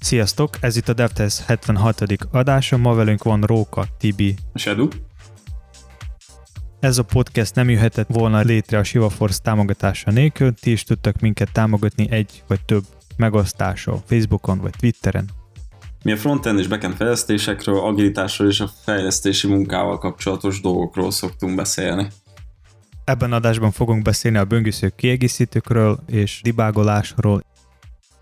Sziasztok, ez itt a DevTest 76. adása, ma velünk van Róka, Tibi. Edu. Ez a podcast nem jöhetett volna létre a Shiva Force támogatása nélkül, ti is tudtak minket támogatni egy vagy több megosztással Facebookon vagy Twitteren. Mi a frontend és backend fejlesztésekről, agilitásról és a fejlesztési munkával kapcsolatos dolgokról szoktunk beszélni. Ebben adásban fogunk beszélni a böngésző kiegészítőkről és dibágolásról.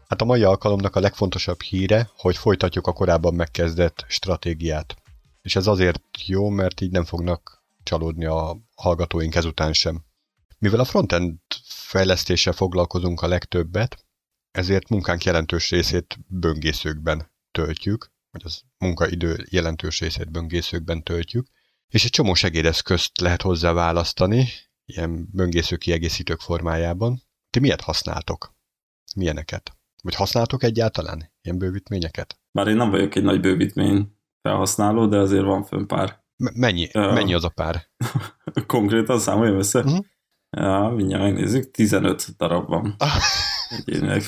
Hát a mai alkalomnak a legfontosabb híre, hogy folytatjuk a korábban megkezdett stratégiát. És ez azért jó, mert így nem fognak csalódni a hallgatóink ezután sem. Mivel a frontend fejlesztéssel foglalkozunk a legtöbbet, ezért munkánk jelentős részét böngészőkben töltjük, vagy az munkaidő jelentős részét böngészőkben töltjük, és egy csomó segédeszközt lehet hozzá választani, ilyen böngésző kiegészítők formájában. Ti miért használtok? Milyeneket? Vagy használtok egyáltalán ilyen bővítményeket? Bár én nem vagyok egy nagy bővítmény felhasználó, de azért van fönn pár. M- mennyi, uh, mennyi az a pár? Konkrétan számoljam össze? Uh-huh. Ja, mindjárt megnézzük, 15 darab van. Egyének.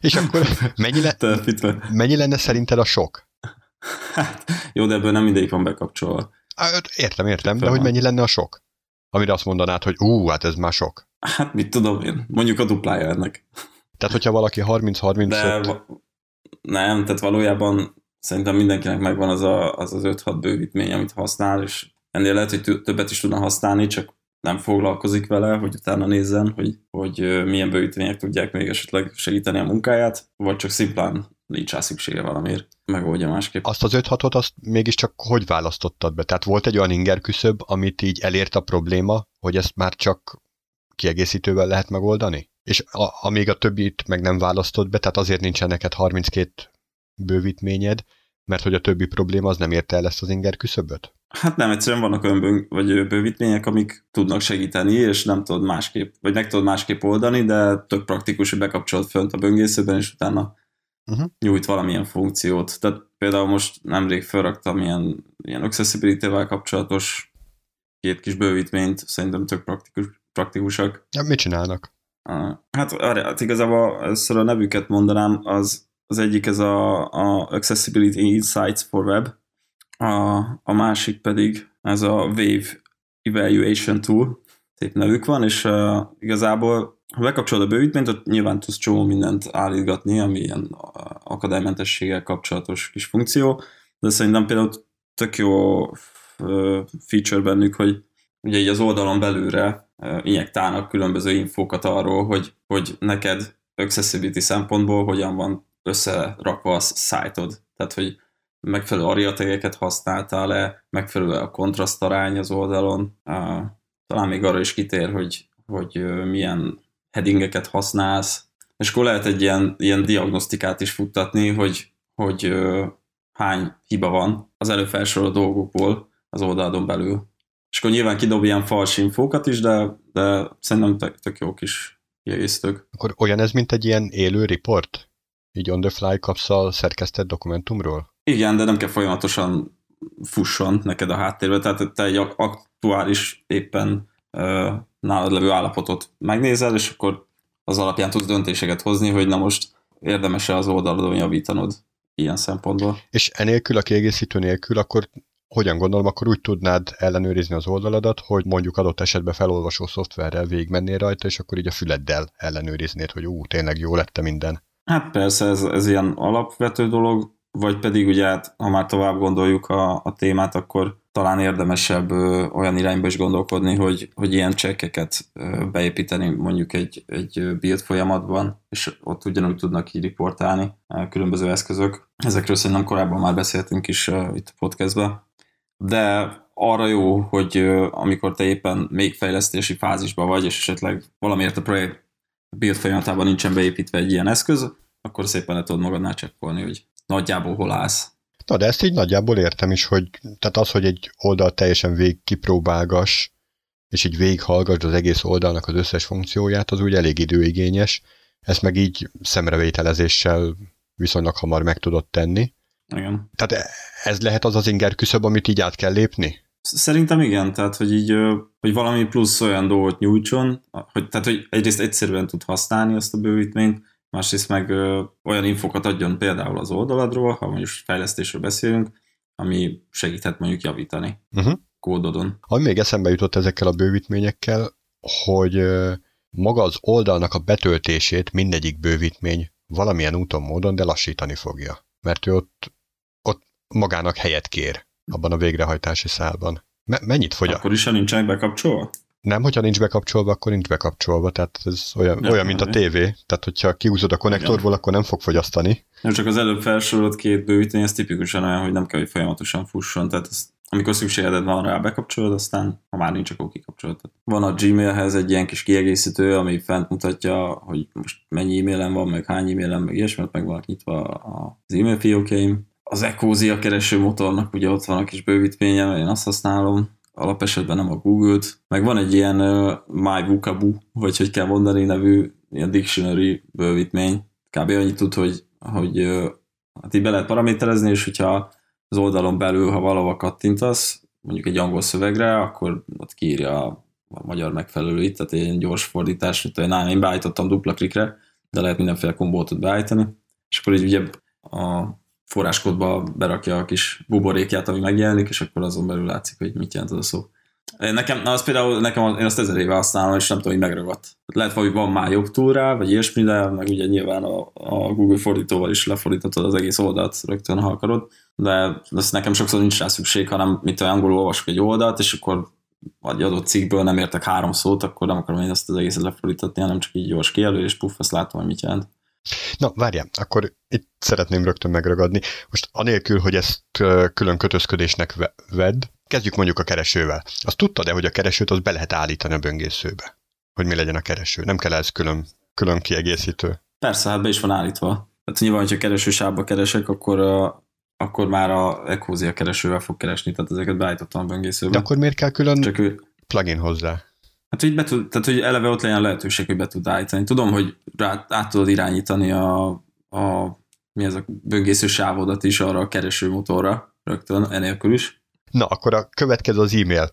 És akkor mennyi, le- mennyi lenne szerinted a sok? Hát, jó, de ebből nem mindegyik van bekapcsolva. Értem, értem, de hogy mennyi lenne a sok? Amire azt mondanád, hogy ú, hát ez már sok. Hát mit tudom én, mondjuk a duplája ennek. Tehát, hogyha valaki 30-35... De nem, tehát valójában szerintem mindenkinek megvan az a, az, az 5-6 bővítmény, amit használ, és ennél lehet, hogy többet is tudna használni, csak nem foglalkozik vele, hogy utána nézzen, hogy, hogy milyen bővítmények tudják még esetleg segíteni a munkáját, vagy csak szimplán nincs rá szüksége valamiért, megoldja másképp. Azt az 5-6-ot azt mégiscsak hogy választottad be? Tehát volt egy olyan inger küszöb, amit így elért a probléma, hogy ezt már csak kiegészítővel lehet megoldani? És a, amíg a többit meg nem választod be, tehát azért nincsen neked 32 bővítményed, mert hogy a többi probléma az nem érte el ezt az inger küszöböt? Hát nem, egyszerűen vannak olyan bő, vagy bővítmények, amik tudnak segíteni, és nem tudod másképp, vagy meg tudod másképp oldani, de tök praktikus, hogy bekapcsolod fönt a böngészőben, és utána uh-huh. nyújt valamilyen funkciót. Tehát például most nemrég felraktam ilyen, ilyen accessibility-vel kapcsolatos két kis bővítményt, szerintem tök praktikus, praktikusak. Ja, mit csinálnak? Hát, hát igazából először a nevüket mondanám, az, az egyik ez a, a Accessibility Insights for Web, a, a másik pedig ez a Wave Evaluation Tool, szép nevük van, és uh, igazából ha bekapcsolod a bővítményt, ott nyilván tudsz csomó mindent állítgatni, ami ilyen akadálymentességgel kapcsolatos kis funkció, de szerintem például tök jó feature bennük, hogy ugye így az oldalon belülre injektálnak különböző infókat arról, hogy, hogy neked accessibility szempontból hogyan van összerakva a szájtod. Tehát, hogy megfelelő ariategeket használtál-e, megfelelő a kontrasztarány az oldalon. Talán még arra is kitér, hogy, hogy milyen headingeket használsz, és akkor lehet egy ilyen, ilyen diagnosztikát is futtatni, hogy, hogy hány hiba van az előfelsorolt dolgokból az oldalon belül. És akkor nyilván kidob ilyen fals infókat is, de, de szerintem tök, tök jó kis kiegészítők. Akkor olyan ez, mint egy ilyen élő report? Így on the fly kapsz a szerkesztett dokumentumról? Igen, de nem kell folyamatosan fusson neked a háttérbe, tehát te egy aktuális éppen nálad levő állapotot megnézel, és akkor az alapján tudsz döntéseket hozni, hogy na most érdemes-e az oldalon javítanod ilyen szempontból. És enélkül, a kiegészítő nélkül, akkor hogyan gondolom, akkor úgy tudnád ellenőrizni az oldaladat, hogy mondjuk adott esetben felolvasó szoftverrel végigmennél rajta, és akkor így a füleddel ellenőriznéd, hogy ú, tényleg jó lett minden. Hát persze, ez, ez ilyen alapvető dolog, vagy pedig ugye hát, ha már tovább gondoljuk a, a témát, akkor talán érdemesebb ö, olyan irányba is gondolkodni, hogy, hogy ilyen csekkeket beépíteni mondjuk egy, egy build folyamatban, és ott ugyanúgy tudnak így riportálni ö, különböző eszközök. Ezekről szerintem korábban már beszéltünk is ö, itt a podcastben. De arra jó, hogy ö, amikor te éppen még fejlesztési fázisban vagy, és esetleg valamiért a projekt build folyamatában nincsen beépítve egy ilyen eszköz, akkor szépen le tudod magadnál csekkolni, hogy nagyjából hol állsz. Na, de ezt így nagyjából értem is, hogy tehát az, hogy egy oldal teljesen végig kipróbálgas, és így végighallgass az egész oldalnak az összes funkcióját, az úgy elég időigényes. Ezt meg így szemrevételezéssel viszonylag hamar meg tudod tenni. Igen. Tehát ez lehet az az inger küszöb, amit így át kell lépni? Szerintem igen, tehát hogy így, hogy valami plusz olyan dolgot nyújtson, hogy, tehát hogy egyrészt egyszerűen tud használni azt a bővítményt, másrészt meg ö, olyan infokat adjon például az oldaladról, ha mondjuk fejlesztésről beszélünk, ami segíthet mondjuk javítani uh-huh. kódodon. Ami még eszembe jutott ezekkel a bővítményekkel, hogy ö, maga az oldalnak a betöltését mindegyik bővítmény valamilyen úton, módon, de lassítani fogja. Mert ő ott, ott magának helyet kér abban a végrehajtási szálban. Me- mennyit fogy? Akkor is, ha nincsenek bekapcsolva? Nem, hogyha nincs bekapcsolva, akkor nincs bekapcsolva, tehát ez olyan, ja, olyan mint a tévé, tehát hogyha kiúzod a konnektorból, Igen. akkor nem fog fogyasztani. Nem csak az előbb felsorolt két bővítmény, ez tipikusan olyan, hogy nem kell, hogy folyamatosan fusson, tehát ezt, amikor szükséged van rá, bekapcsolod, aztán ha már nincs, akkor kikapcsolod. Van a Gmailhez egy ilyen kis kiegészítő, ami fent mutatja, hogy most mennyi e-mailen van, meg hány e-mailen, meg ilyesmi, meg vannak nyitva az e-mail fiókjaim. Az Ecosia keresőmotornak ugye ott van a kis bővítménye, én azt használom, alapesetben nem a Google-t, meg van egy ilyen uh, MyVukabu, vagy hogy kell mondani nevű ilyen dictionary bővítmény, kb. annyit tud, hogy, hogy uh, hát így be lehet paraméterezni, és hogyha az oldalon belül, ha valahova kattintasz, mondjuk egy angol szövegre, akkor ott kiírja a, magyar megfelelőit, tehát egy gyors fordítás, mint én, én beállítottam dupla klikre, de lehet mindenféle kombót beállítani, és akkor így ugye a forráskodba berakja a kis buborékját, ami megjelenik, és akkor azon belül látszik, hogy mit jelent az a szó. Nekem, na az például, nekem én azt ezer éve használom, és nem tudom, hogy megragadt. Lehet, hogy van már jobb túl rá, vagy ilyesmi, de meg ugye nyilván a, a Google fordítóval is lefordíthatod az egész oldalt rögtön, ha akarod, de ezt nekem sokszor nincs rá szükség, hanem mint olyan angolul olvasok egy oldalt, és akkor vagy adott cikkből nem értek három szót, akkor nem akarom én ezt az egészet lefordítani, hanem csak így gyors kijelölés, puff, azt látom, hogy mit jelent. Na, várjál, akkor itt szeretném rögtön megragadni. Most anélkül, hogy ezt külön kötözködésnek vedd, kezdjük mondjuk a keresővel. Azt tudtad de hogy a keresőt az be lehet állítani a böngészőbe? Hogy mi legyen a kereső? Nem kell ez külön, külön kiegészítő? Persze, hát be is van állítva. Tehát nyilván, hogyha keresősávba keresek, akkor, akkor már a Ecosia keresővel fog keresni, tehát ezeket beállítottam a böngészőbe. De akkor miért kell külön Csak ő... plugin hozzá? Hát, hogy, be tud, tehát, hogy eleve ott legyen lehetőség, hogy be tud állítani. Tudom, hogy rá, át tudod irányítani a, a mi ez a böngésző sávodat is arra a keresőmotorra rögtön, enélkül is. Na, akkor a következő az e-mail.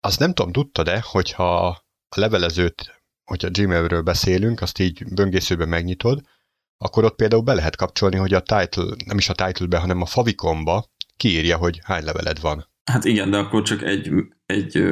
Azt nem tudom, tudtad-e, hogyha a levelezőt, hogyha Gmailről beszélünk, azt így böngészőben megnyitod, akkor ott például be lehet kapcsolni, hogy a title, nem is a title-be, hanem a favikomba kiírja, hogy hány leveled van. Hát igen, de akkor csak egy, egy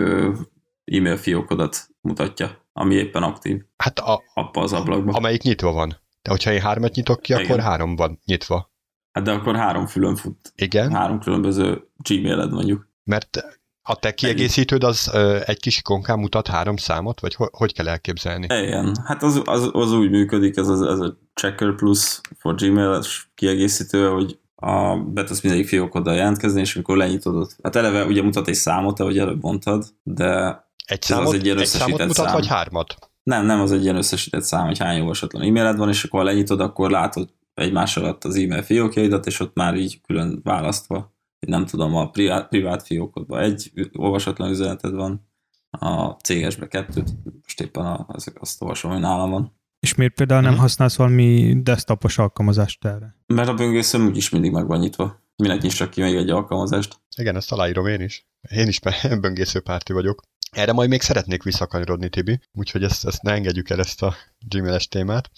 e-mail fiókodat mutatja, ami éppen aktív. Hát a, Appa az ablakban. Amelyik nyitva van. De hogyha én hármat nyitok ki, Igen. akkor három van nyitva. Hát de akkor három fülön fut. Igen. Három különböző Gmailed mondjuk. Mert a te kiegészítőd az ö, egy kis ikonkán mutat három számot, vagy ho- hogy kell elképzelni? Igen, hát az, az, az úgy működik, ez, az, ez a Checker Plus for Gmail kiegészítő, hogy a, be tudsz mindegyik fiókoddal jelentkezni, és amikor lenyitod, hát eleve ugye mutat egy számot, ahogy előbb mondtad, de egy számot, az egy, ilyen egy számot mutat, szám. vagy hármat? Nem, nem, az egy ilyen összesített szám, hogy hány olvasatlan e-mailed van, és akkor ha lenyitod, akkor látod egymás alatt az e-mail fiókjaidat, és ott már így külön választva, nem tudom, a privát, privát fiókodban egy olvasatlan üzeneted van, a cégesbe kettőt, most éppen a, azt olvasom, hogy nálam van. És miért például nem uh-huh. használsz valami desktopos alkalmazást erre? Mert a böngészőm úgyis mindig meg van nyitva. Minek nyissak ki még egy alkalmazást? Igen, ezt aláírom én is. Én is böngészőpárti vagyok. Erre majd még szeretnék visszakanyarodni, Tibi, úgyhogy ezt, ezt ne engedjük el ezt a Gmail-es témát.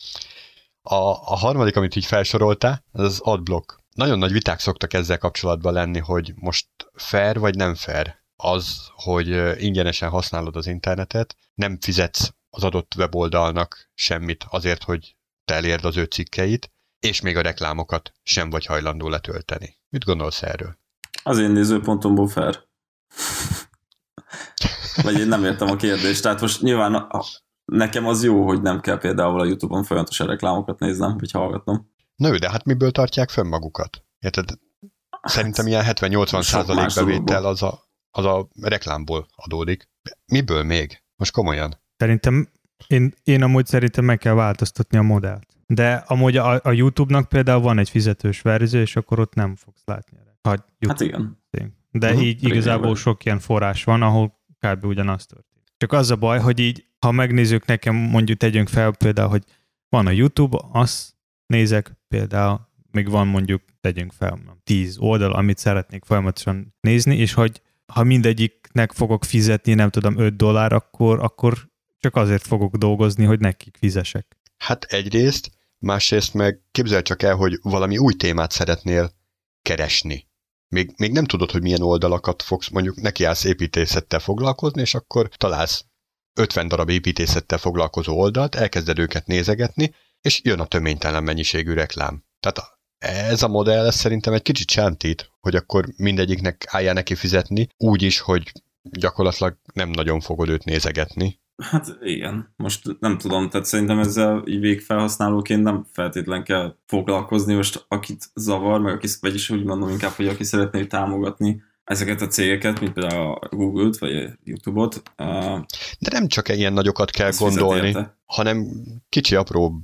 A, a harmadik, amit így felsoroltál, az az adblock. Nagyon nagy viták szoktak ezzel kapcsolatban lenni, hogy most fair vagy nem fair az, hogy ingyenesen használod az internetet, nem fizetsz az adott weboldalnak semmit azért, hogy te elérd az ő cikkeit, és még a reklámokat sem vagy hajlandó letölteni. Mit gondolsz erről? Az én nézőpontomból fair. Vagy én nem értem a kérdést. Tehát most nyilván a, nekem az jó, hogy nem kell például a Youtube-on folyamatosan reklámokat néznem, vagy hallgatnom. Na jó, de hát miből tartják fönn magukat? Érted? Szerintem ilyen 70-80 százalék bevétel az a, az a reklámból adódik. Miből még? Most komolyan. Szerintem, én, én amúgy szerintem meg kell változtatni a modellt. De amúgy a, a YouTube-nak például van egy fizetős verzió, és akkor ott nem fogsz látni. Ha hát igen. De uh-huh. így igazából sok ilyen forrás van, ahol kb. ugyanazt történt. Csak az a baj, hogy így, ha megnézzük nekem, mondjuk tegyünk fel például, hogy van a YouTube, azt nézek például, még van mondjuk, tegyünk fel, tíz oldal, amit szeretnék folyamatosan nézni, és hogy ha mindegyiknek fogok fizetni, nem tudom, 5 dollár, akkor, akkor csak azért fogok dolgozni, hogy nekik fizesek. Hát egyrészt, másrészt meg képzel csak el, hogy valami új témát szeretnél keresni. Még, még nem tudod, hogy milyen oldalakat fogsz, mondjuk nekiállsz építészettel foglalkozni, és akkor találsz 50 darab építészettel foglalkozó oldalt, elkezded őket nézegetni, és jön a töménytelen mennyiségű reklám. Tehát ez a modell ez szerintem egy kicsit sántít, hogy akkor mindegyiknek álljál neki fizetni, úgy is, hogy gyakorlatilag nem nagyon fogod őt nézegetni. Hát igen, most nem tudom, tehát szerintem ezzel így végfelhasználóként nem feltétlen kell foglalkozni most, akit zavar, meg aki, vagyis úgy mondom inkább, hogy aki szeretné támogatni ezeket a cégeket, mint például a Google-t, vagy a YouTube-ot. De nem csak ilyen nagyokat kell gondolni, hanem kicsi apró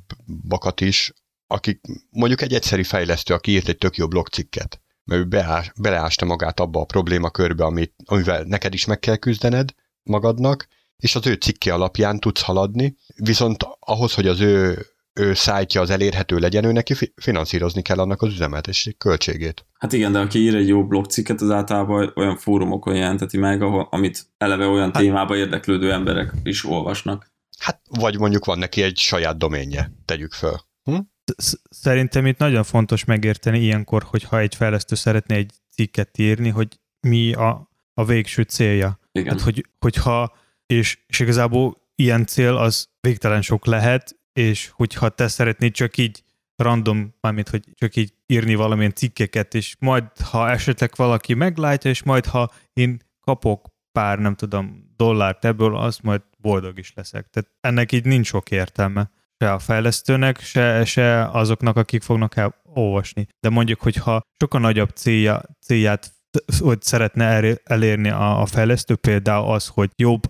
bakat is, akik mondjuk egy egyszerű fejlesztő, aki írt egy tök jó blogcikket, mert ő beás, beleásta magát abba a problémakörbe, amit, amivel neked is meg kell küzdened magadnak, és az ő cikke alapján tudsz haladni, viszont ahhoz, hogy az ő, ő szájtja az elérhető legyen, ő neki finanszírozni kell annak az üzemeltetési költségét. Hát igen, de aki ír egy jó blogcikket, az általában olyan fórumokon jelenteti meg, ahol, amit eleve olyan hát, témába érdeklődő emberek is olvasnak. Hát, vagy mondjuk van neki egy saját doménje, tegyük föl. Hm? Szerintem itt nagyon fontos megérteni ilyenkor, hogyha egy fejlesztő szeretné egy cikket írni, hogy mi a, a végső célja. Igen. Hát, hogy, hogyha és, és igazából ilyen cél az végtelen sok lehet, és hogyha te szeretnéd csak így random, mármint, hogy csak így írni valamilyen cikkeket, és majd, ha esetleg valaki meglátja, és majd, ha én kapok pár, nem tudom, dollárt ebből, az majd boldog is leszek. Tehát ennek így nincs sok értelme. Se a fejlesztőnek, se, se azoknak, akik fognak elolvasni. De mondjuk, hogyha sokkal nagyobb célja, célját hogy szeretne elérni a, a fejlesztő, például az, hogy jobb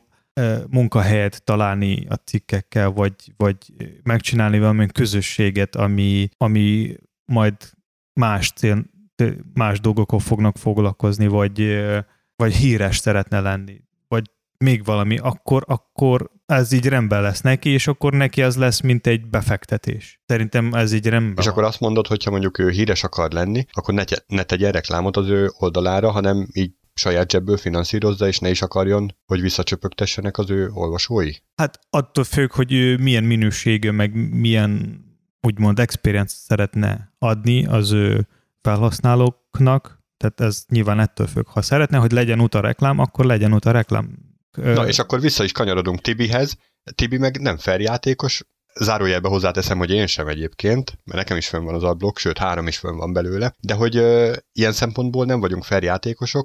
munkahelyet találni a cikkekkel, vagy, vagy megcsinálni valamilyen közösséget, ami, ami majd más cél, más dolgokon fognak foglalkozni, vagy, vagy híres szeretne lenni, vagy még valami, akkor, akkor ez így rendben lesz neki, és akkor neki az lesz, mint egy befektetés. Szerintem ez így rendben És van. akkor azt mondod, hogyha mondjuk ő híres akar lenni, akkor ne, ne tegye reklámot az ő oldalára, hanem így saját zsebből finanszírozza, és ne is akarjon, hogy visszacsöpögtessenek az ő olvasói? Hát attól függ, hogy ő milyen minőségű, meg milyen úgymond experience szeretne adni az ő felhasználóknak, tehát ez nyilván ettől függ. Ha szeretne, hogy legyen uta reklám, akkor legyen uta reklám. Na, és akkor vissza is kanyarodunk Tibihez. Tibi meg nem fair játékos, zárójelbe hozzáteszem, hogy én sem egyébként, mert nekem is fönn van az adblock, sőt három is fönn van belőle, de hogy ö, ilyen szempontból nem vagyunk fair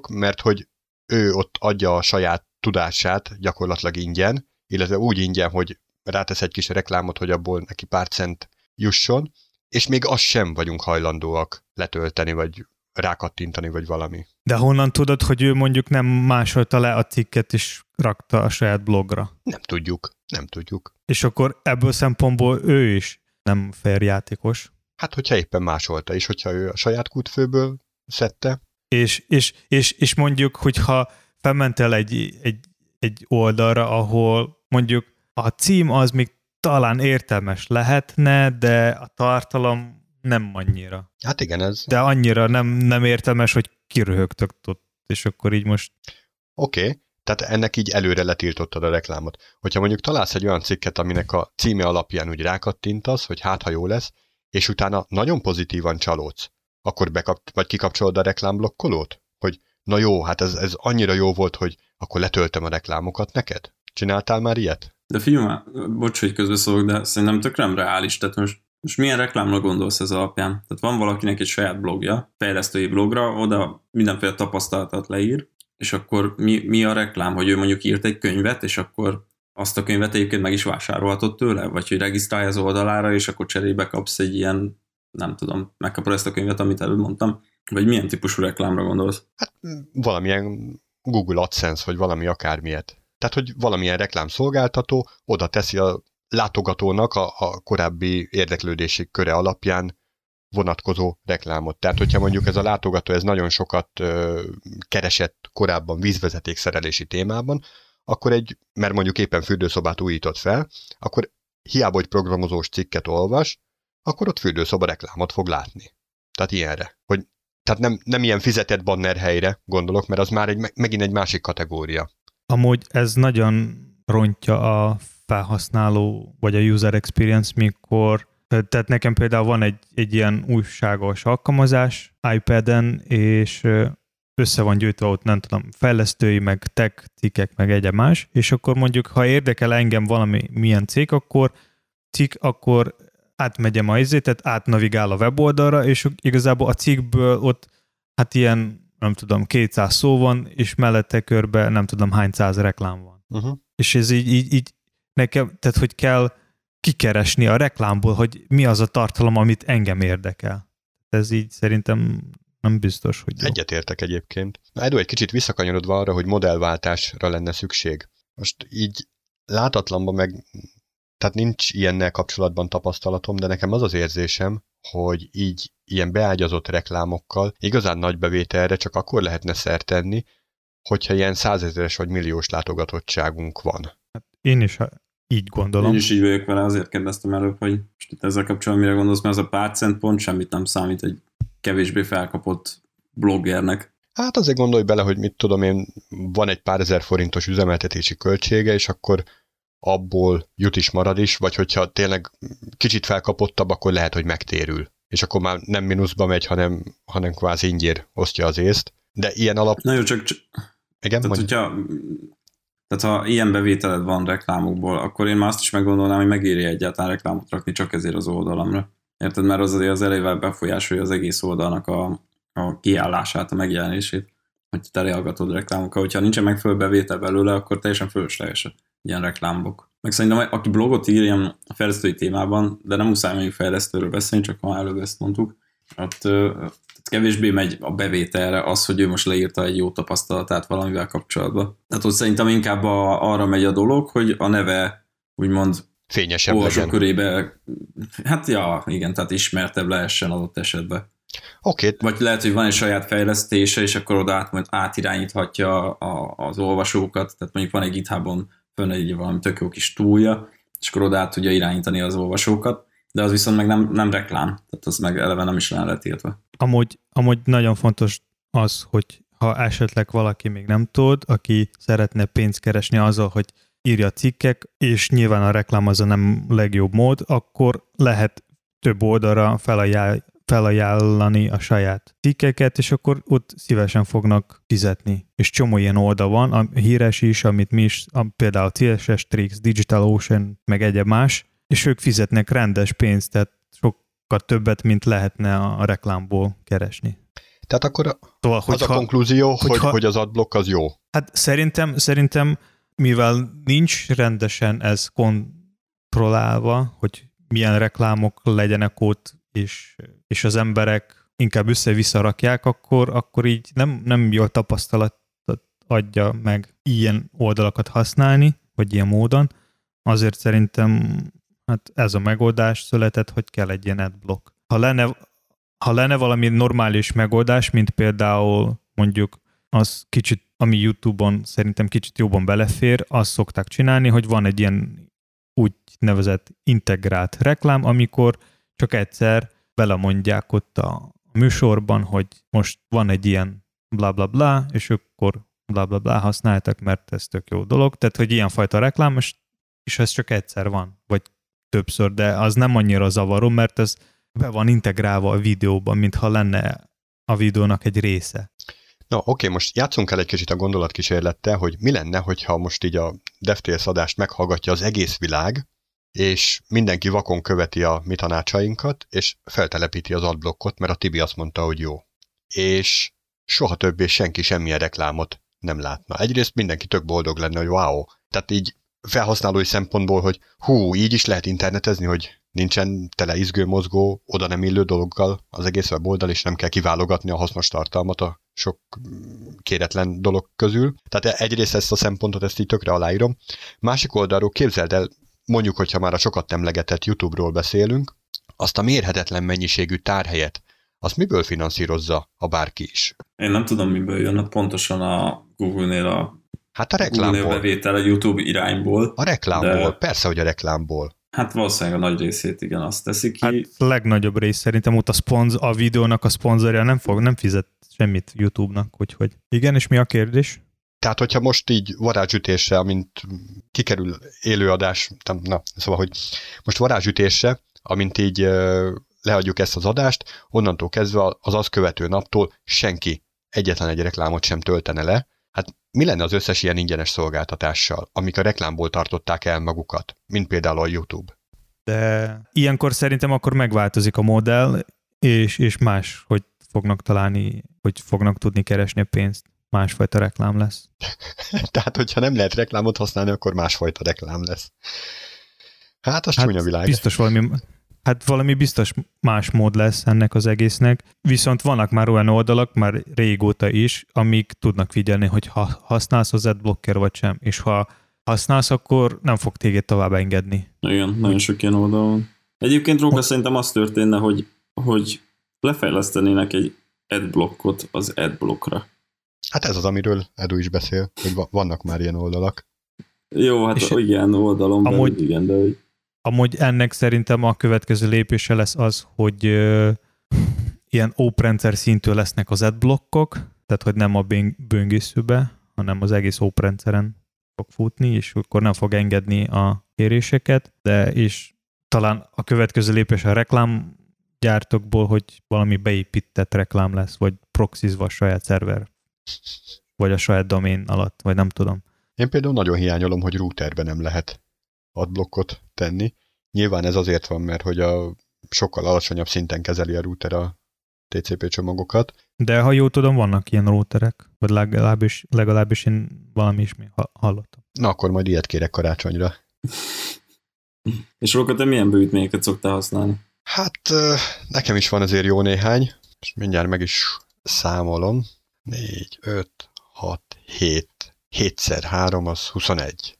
mert hogy ő ott adja a saját tudását gyakorlatilag ingyen, illetve úgy ingyen, hogy rátesz egy kis reklámot, hogy abból neki pár cent jusson, és még azt sem vagyunk hajlandóak letölteni, vagy rákattintani, vagy valami. De honnan tudod, hogy ő mondjuk nem másolta le a cikket, és rakta a saját blogra? Nem tudjuk, nem tudjuk. És akkor ebből szempontból ő is nem fair játékos. Hát, hogyha éppen másolta, és hogyha ő a saját kútfőből szedte. És, és, és, és mondjuk, hogyha felmentél egy, egy, egy oldalra, ahol mondjuk a cím az még talán értelmes lehetne, de a tartalom nem annyira. Hát igen, ez... De annyira nem, nem értelmes, hogy kiröhögtök ott, és akkor így most... Oké, okay. tehát ennek így előre letiltottad a reklámot. Hogyha mondjuk találsz egy olyan cikket, aminek a címe alapján úgy rákattintasz, hogy hát ha jó lesz, és utána nagyon pozitívan csalódsz, akkor bekap, vagy kikapcsolod a reklámblokkolót? Hogy na jó, hát ez, ez annyira jó volt, hogy akkor letöltöm a reklámokat neked? Csináltál már ilyet? De figyelj, bocs, hogy közbeszólok, de szerintem tök nem reális. Tehát most most milyen reklámra gondolsz ez alapján? Tehát van valakinek egy saját blogja, fejlesztői blogra, oda mindenféle tapasztalatot leír, és akkor mi, mi a reklám, hogy ő mondjuk írt egy könyvet, és akkor azt a könyvet egyébként meg is vásárolhatod tőle? Vagy hogy regisztrálja az oldalára, és akkor cserébe kapsz egy ilyen, nem tudom, megkapod ezt a könyvet, amit előbb mondtam? Vagy milyen típusú reklámra gondolsz? Hát valamilyen Google AdSense, vagy valami akármilyet. Tehát, hogy valamilyen reklámszolgáltató oda teszi a látogatónak a, a korábbi érdeklődési köre alapján vonatkozó reklámot. Tehát, hogyha mondjuk ez a látogató ez nagyon sokat ö, keresett korábban vízvezeték szerelési témában, akkor egy, mert mondjuk éppen fürdőszobát újított fel, akkor hiába, hogy programozós cikket olvas, akkor ott fürdőszoba reklámot fog látni. Tehát ilyenre. Hogy Tehát nem, nem ilyen fizetett banner helyre gondolok, mert az már egy, megint egy másik kategória. Amúgy ez nagyon rontja a felhasználó, vagy a user experience, mikor tehát nekem például van egy, egy ilyen újságos alkalmazás iPad-en, és össze van gyűjtve ott, nem tudom, fejlesztői, meg tech cikkek, meg egyéb más, és akkor mondjuk, ha érdekel engem valami milyen cég, akkor cikk, akkor átmegyem a izét, tehát átnavigál a weboldalra, és igazából a cikkből ott hát ilyen, nem tudom, 200 szó van, és mellette körbe nem tudom hány száz reklám van. Uh-huh. És ez így, így, így nekem, tehát hogy kell kikeresni a reklámból, hogy mi az a tartalom, amit engem érdekel. Ez így szerintem nem biztos, hogy jó. Egyetértek egyébként. Na, Edu, egy kicsit visszakanyarodva arra, hogy modellváltásra lenne szükség. Most így látatlanban meg, tehát nincs ilyennel kapcsolatban tapasztalatom, de nekem az az érzésem, hogy így ilyen beágyazott reklámokkal igazán nagy bevételre csak akkor lehetne szert tenni, hogyha ilyen százezeres vagy milliós látogatottságunk van. Hát én is így gondolom. Én is így vagyok vele, azért kérdeztem előbb, hogy most itt ezzel kapcsolatban mire gondolsz, mert ez a pár cent pont semmit nem számít egy kevésbé felkapott bloggernek. Hát azért gondolj bele, hogy mit tudom én, van egy pár ezer forintos üzemeltetési költsége, és akkor abból jut is marad is, vagy hogyha tényleg kicsit felkapottabb, akkor lehet, hogy megtérül. És akkor már nem mínuszba megy, hanem, hanem kvázi ingyér osztja az észt. De ilyen alap... Na jó, csak... csak... Igen, tehát, hogyha, tehát ha ilyen bevételed van reklámokból, akkor én már azt is meggondolnám, hogy megéri egyáltalán reklámot rakni csak ezért az oldalamra. Érted? Mert az azért az elével befolyásolja az egész oldalnak a, a kiállását, a megjelenését, hogy te reaggatod reklámokkal. Hogyha nincsen megfelelő bevétel belőle, akkor teljesen fölösleges ilyen reklámok. Meg szerintem, aki blogot ír ilyen fejlesztői témában, de nem muszáj még fejlesztőről beszélni, csak ha előbb ezt mondtuk, ott, ott kevésbé megy a bevételre az, hogy ő most leírta egy jó tapasztalatát valamivel kapcsolatban. Tehát ott szerintem inkább a, arra megy a dolog, hogy a neve úgymond fényesebb legyen. körébe, hát ja, igen, tehát ismertebb lehessen adott esetben. Oké. Okay. Vagy lehet, hogy van egy saját fejlesztése, és akkor oda át, majd átirányíthatja a, az olvasókat, tehát mondjuk van egy GitHubon fönn egy valami tök jó kis túlja, és akkor oda át tudja irányítani az olvasókat, de az viszont meg nem, nem reklám, tehát az meg eleve nem is lehet írtva. Amúgy, amúgy nagyon fontos az, hogy ha esetleg valaki még nem tud, aki szeretne pénzt keresni azzal, hogy írja cikkek, és nyilván a reklám az a nem legjobb mód, akkor lehet több oldalra felajánl, felajánlani a saját cikkeket, és akkor ott szívesen fognak fizetni. És csomó ilyen oldal van, a híres is, amit mi is, a, például CSS Tricks, Ocean, meg egyéb más, és ők fizetnek rendes pénzt, tehát sokkal többet, mint lehetne a reklámból keresni. Tehát akkor szóval, az a konklúzió, hogyha, hogy, hogy az adblock az jó. Hát szerintem, szerintem mivel nincs rendesen ez kontrollálva, hogy milyen reklámok legyenek ott, és, és az emberek inkább össze-vissza rakják, akkor, akkor így nem, nem jó tapasztalatot adja meg ilyen oldalakat használni, vagy ilyen módon. Azért szerintem hát ez a megoldás született, hogy kell egy ilyen adblock. Ha lenne, ha lenne valami normális megoldás, mint például mondjuk az kicsit ami YouTube-on szerintem kicsit jobban belefér, azt szokták csinálni, hogy van egy ilyen úgy nevezett integrált reklám, amikor csak egyszer belemondják ott a műsorban, hogy most van egy ilyen bla bla bla, és akkor bla bla bla használtak, mert ez tök jó dolog. Tehát, hogy ilyenfajta reklám, és, és ez csak egyszer van, vagy többször, de az nem annyira zavaró, mert ez be van integrálva a videóban, mintha lenne a videónak egy része. Na oké, most játszunk el egy kicsit a gondolatkísérlettel, hogy mi lenne, hogyha most így a DevTales adást meghallgatja az egész világ, és mindenki vakon követi a mi tanácsainkat, és feltelepíti az adblockot, mert a Tibi azt mondta, hogy jó. És soha többé senki semmilyen reklámot nem látna. Egyrészt mindenki tök boldog lenne, hogy wow. Tehát így felhasználói szempontból, hogy hú, így is lehet internetezni, hogy nincsen tele izgő, mozgó, oda nem illő dologgal az egész weboldal, és nem kell kiválogatni a hasznos tartalmat a sok kéretlen dolog közül. Tehát egyrészt ezt a szempontot, ezt így tökre aláírom. Másik oldalról képzeld el, mondjuk, hogyha már a sokat emlegetett YouTube-ról beszélünk, azt a mérhetetlen mennyiségű tárhelyet, azt miből finanszírozza a bárki is? Én nem tudom, miből jön, pontosan a Google-nél a Hát a reklámból. Bevétel a YouTube irányból. A reklámból, de... persze, hogy a reklámból. Hát valószínűleg a nagy részét igen, azt teszi ki. Hát legnagyobb rész szerintem ott a, szponz, a videónak a szponzorja nem fog, nem fizet semmit YouTube-nak, úgyhogy igen, és mi a kérdés? Tehát, hogyha most így varázsütésre, amint kikerül élőadás, na, szóval, hogy most varázsütésre, amint így leadjuk ezt az adást, onnantól kezdve az azt követő naptól senki egyetlen egy reklámot sem töltene le. Hát mi lenne az összes ilyen ingyenes szolgáltatással, amik a reklámból tartották el magukat, mint például a YouTube? De ilyenkor szerintem akkor megváltozik a modell, és, és más, hogy fognak találni, hogy fognak tudni keresni a pénzt. Másfajta reklám lesz. Tehát, hogyha nem lehet reklámot használni, akkor másfajta reklám lesz. Hát, az hát csúnya világ. Biztos valami, Hát valami biztos más mód lesz ennek az egésznek, viszont vannak már olyan oldalak, már régóta is, amik tudnak figyelni, hogy ha használsz az adblocker vagy sem, és ha használsz, akkor nem fog téged tovább engedni. Igen, nagyon sok ilyen oldal van. Egyébként Róka szerintem az történne, hogy, hogy lefejlesztenének egy adblockot az adblockra. Hát ez az, amiről Edu is beszél, hogy vannak már ilyen oldalak. Jó, hát és igen, oldalon amúgy, belül, igen, de hogy Amúgy ennek szerintem a következő lépése lesz az, hogy ilyen oprendszer szintű lesznek az adblockok, tehát hogy nem a böngészőbe, hanem az egész oprendszeren fog futni, és akkor nem fog engedni a kéréseket, de és talán a következő lépés a reklámgyártókból, hogy valami beépített reklám lesz, vagy proxizva a saját szerver, vagy a saját domén alatt, vagy nem tudom. Én például nagyon hiányolom, hogy routerben nem lehet adblockot tenni. Nyilván ez azért van, mert hogy a sokkal alacsonyabb szinten kezeli a router a TCP csomagokat. De ha jól tudom, vannak ilyen routerek, vagy legalábbis, legalábbis én valami is még hallottam. Na akkor majd ilyet kérek karácsonyra. És Róka, te milyen bővítményeket szoktál használni? Hát nekem is van azért jó néhány, és mindjárt meg is számolom. 4, 5, 6, 7. 7x3 az 21.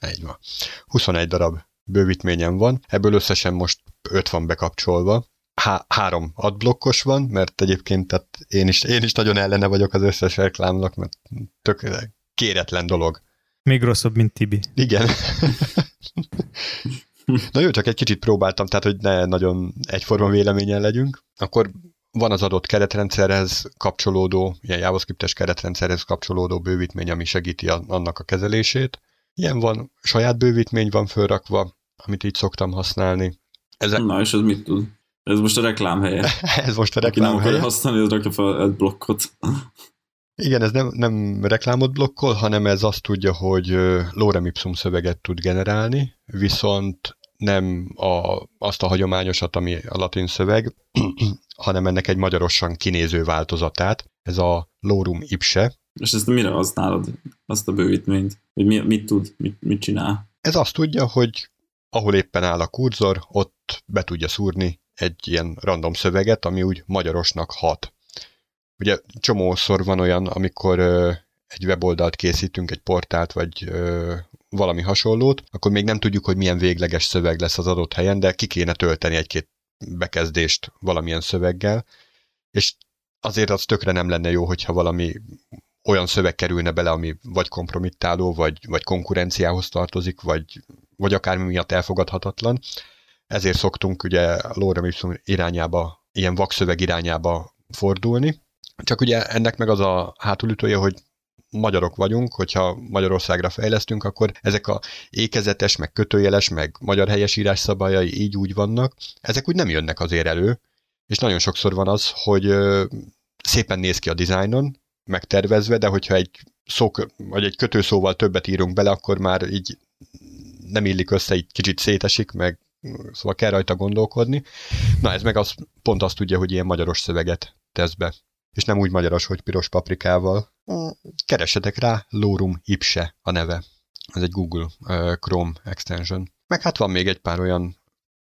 Egy van. 21 darab bővítményem van, ebből összesen most 5 van bekapcsolva. Há- három adblokkos van, mert egyébként tehát én, is, én is nagyon ellene vagyok az összes reklámnak, mert tök kéretlen dolog. Még rosszabb, mint Tibi. Igen. Na jó, csak egy kicsit próbáltam, tehát hogy ne nagyon egyforma véleményen legyünk. Akkor van az adott keretrendszerhez kapcsolódó, ilyen JavaScript-es keretrendszerhez kapcsolódó bővítmény, ami segíti a, annak a kezelését. Ilyen van, saját bővítmény van fölrakva, amit így szoktam használni. Ezek... Na, és ez mit tud? Ez most a reklám helye. ez most a reklám Aki nem helye. használni, az rakja fel egy blokkot. Igen, ez nem, nem reklámot blokkol, hanem ez azt tudja, hogy lorem ipsum szöveget tud generálni, viszont nem a, azt a hagyományosat, ami a latin szöveg, hanem ennek egy magyarosan kinéző változatát. Ez a lorum ipse. És ezt mire használod, azt a bővítményt? Hogy mi, mit tud, mit, mit csinál? Ez azt tudja, hogy ahol éppen áll a kurzor, ott be tudja szúrni egy ilyen random szöveget, ami úgy magyarosnak hat. Ugye csomószor van olyan, amikor ö, egy weboldalt készítünk, egy portált, vagy ö, valami hasonlót, akkor még nem tudjuk, hogy milyen végleges szöveg lesz az adott helyen, de ki kéne tölteni egy-két bekezdést valamilyen szöveggel, és azért az tökre nem lenne jó, hogyha valami olyan szöveg kerülne bele, ami vagy kompromittáló, vagy, vagy konkurenciához tartozik, vagy, vagy akármi miatt elfogadhatatlan. Ezért szoktunk ugye a ipsum irányába, ilyen vakszöveg irányába fordulni. Csak ugye ennek meg az a hátulütője, hogy magyarok vagyunk, hogyha Magyarországra fejlesztünk, akkor ezek a ékezetes, meg kötőjeles, meg magyar helyesírás szabályai így úgy vannak, ezek úgy nem jönnek azért elő, és nagyon sokszor van az, hogy szépen néz ki a dizájnon, megtervezve, de hogyha egy szó, vagy egy kötőszóval többet írunk bele, akkor már így nem illik össze, így kicsit szétesik, meg szóval kell rajta gondolkodni. Na ez meg az, pont azt tudja, hogy ilyen magyaros szöveget tesz be. És nem úgy magyaros, hogy piros paprikával. Keressetek rá, Lorum Ipse a neve. Ez egy Google Chrome extension. Meg hát van még egy pár olyan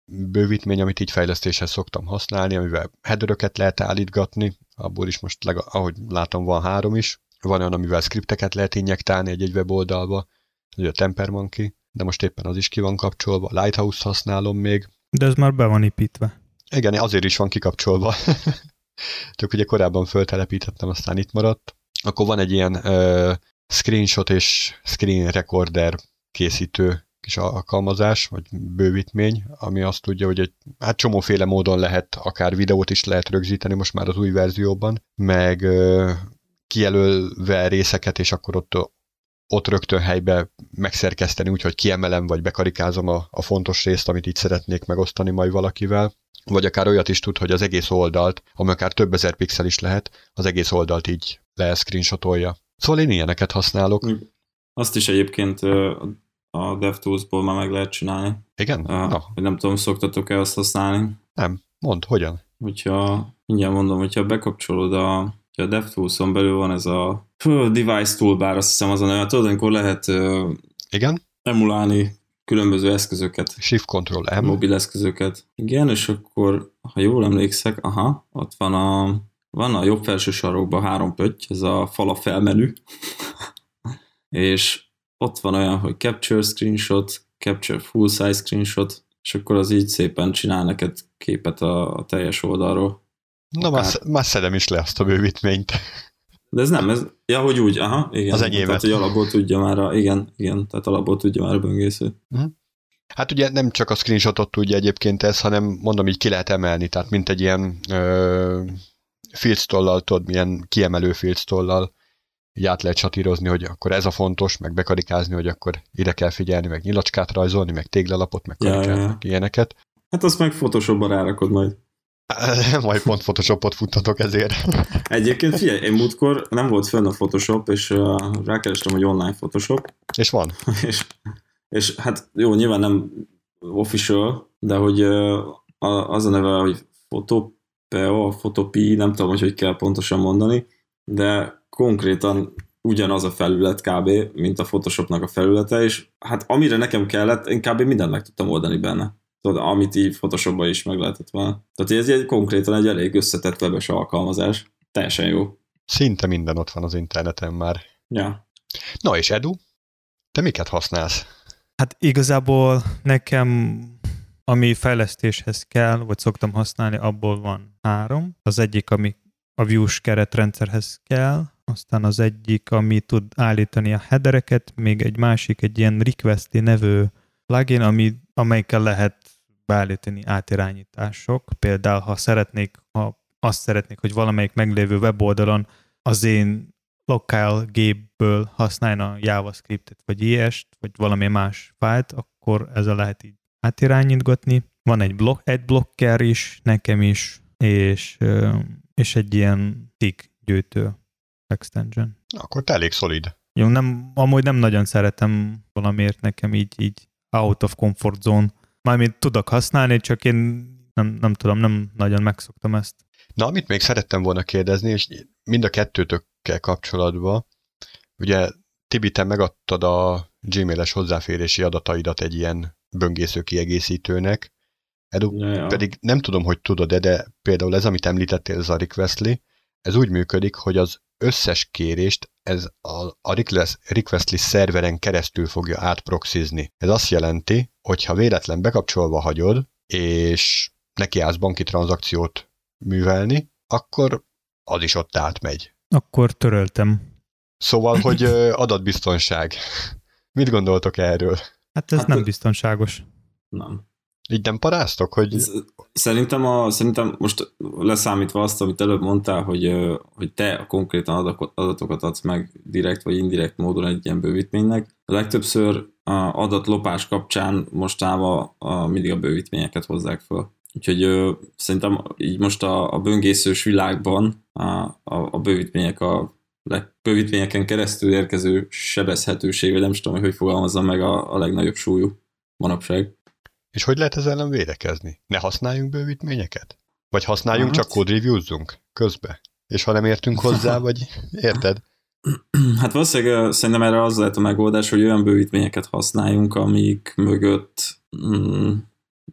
bővítmény, amit így fejlesztéshez szoktam használni, amivel headeröket lehet állítgatni, abból is most, lega, ahogy látom, van három is. Van olyan, amivel skripteket lehet injektálni egy-egy weboldalba, ez a Tempermonkey, de most éppen az is ki van kapcsolva, Lighthouse használom még. De ez már be van építve. Igen, azért is van kikapcsolva. Csak ugye korábban föltelepítettem, aztán itt maradt. Akkor van egy ilyen uh, screenshot és screen recorder készítő kis alkalmazás, vagy bővítmény, ami azt tudja, hogy egy hát csomóféle módon lehet, akár videót is lehet rögzíteni most már az új verzióban, meg kijelölve részeket, és akkor ott ott rögtön helybe megszerkeszteni, úgyhogy kiemelem, vagy bekarikázom a, a fontos részt, amit így szeretnék megosztani majd valakivel. Vagy akár olyat is tud, hogy az egész oldalt, ami akár több ezer pixel is lehet, az egész oldalt így le screenshotolja. Szóval én ilyeneket használok. Azt is egyébként a DevTools-ból már meg lehet csinálni. Igen? Uh, Na. Nem tudom, szoktatok-e azt használni? Nem. Mond, hogyan? Hogyha, mindjárt mondom, hogyha bekapcsolod a a DevTools-on belül van ez a device toolbar, azt hiszem azon, hogy tudod, amikor lehet uh, Igen? emulálni különböző eszközöket. Shift Control M. Mobil eszközöket. Igen, és akkor, ha jól emlékszek, aha, ott van a, van a jobb felső sarokban három pötty, ez a fala felmenü, és ott van olyan, hogy Capture Screenshot, Capture Full Size Screenshot, és akkor az így szépen csinál neked képet a, a teljes oldalról. Na, már, már szedem is le azt a bővítményt. De ez nem, ez, ja, hogy úgy, aha, igen. Az enyémet. Tehát, hogy alapból tudja már a, igen, igen, tehát alapból tudja már a böngésző. Uh-huh. Hát ugye nem csak a screenshotot tudja egyébként ez, hanem mondom, így ki lehet emelni, tehát mint egy ilyen ö, filctollal, tudod, milyen kiemelő filctollal így át lehet satírozni, hogy akkor ez a fontos, meg bekarikázni, hogy akkor ide kell figyelni, meg nyilacskát rajzolni, meg téglalapot, meg karikát, ja, ja. meg ilyeneket. Hát azt meg Photoshopban rárakod majd. Majd pont Photoshopot futtatok ezért. Egyébként figyelj, én múltkor nem volt fönn a Photoshop, és uh, rákerestem, hogy online Photoshop. És van. és, és hát jó, nyilván nem official, de hogy uh, az a neve, hogy Photopeo, Photopi, nem tudom, hogy hogy kell pontosan mondani, de konkrétan ugyanaz a felület kb., mint a Photoshopnak a felülete, és hát amire nekem kellett, én kb. mindent meg tudtam oldani benne tudod, amit így Photoshopban is meg lehetett volna. Tehát ez egy konkrétan egy elég összetett webes alkalmazás. Teljesen jó. Szinte minden ott van az interneten már. Ja. Na és Edu, te miket használsz? Hát igazából nekem ami fejlesztéshez kell, vagy szoktam használni, abból van három. Az egyik, ami a Vue-s keretrendszerhez kell, aztán az egyik, ami tud állítani a headereket, még egy másik, egy ilyen requesti nevű plugin, ami, amelyikkel lehet beállítani átirányítások. Például, ha szeretnék, ha azt szeretnék, hogy valamelyik meglévő weboldalon az én lokál gépből JavaScript-et, vagy is vagy valami más fájlt, akkor ezzel lehet így átirányítgatni. Van egy, blok, egy blokker is, nekem is, és, és egy ilyen tick gyűjtő extension. Akkor te elég szolid. Jó, nem, amúgy nem nagyon szeretem valamiért nekem így, így out of comfort zone. Mármint tudok használni, csak én nem, nem tudom, nem nagyon megszoktam ezt. Na, amit még szerettem volna kérdezni, és mind a kettőtökkel kapcsolatban, ugye Tibi, te megadtad a Gmail-es hozzáférési adataidat egy ilyen böngésző kiegészítőnek, Edu, ja, ja. pedig nem tudom, hogy tudod-e, de például ez, amit említettél, ez a Requestly, ez úgy működik, hogy az összes kérést ez a, a Requestly szerveren keresztül fogja átproxizni. Ez azt jelenti, hogy ha véletlen bekapcsolva hagyod, és neki állsz banki tranzakciót művelni, akkor az is ott átmegy. Akkor töröltem. Szóval, hogy adatbiztonság. Mit gondoltok erről? Hát ez hát nem biztonságos. Nem. Így nem paráztok, hogy... Szerintem, a, szerintem most leszámítva azt, amit előbb mondtál, hogy, hogy te konkrétan adatokat adsz meg direkt vagy indirekt módon egy ilyen bővítménynek, a legtöbbször a adatlopás kapcsán mostában mindig a bővítményeket hozzák fel. Úgyhogy ö, szerintem így most a, a böngészős világban a, a, a bővítmények a bővítményeken keresztül érkező sebezhetőség, vagy nem tudom, hogy hogy fogalmazzam meg a, a legnagyobb súlyú manapság. És hogy lehet ezzel ellen védekezni? Ne használjunk bővítményeket? Vagy használjunk, hát. csak code review-zunk közbe? És ha nem értünk hozzá, vagy érted? Hát valószínűleg szerintem erre az lehet a megoldás, hogy olyan bővítményeket használjunk, amik mögött mm,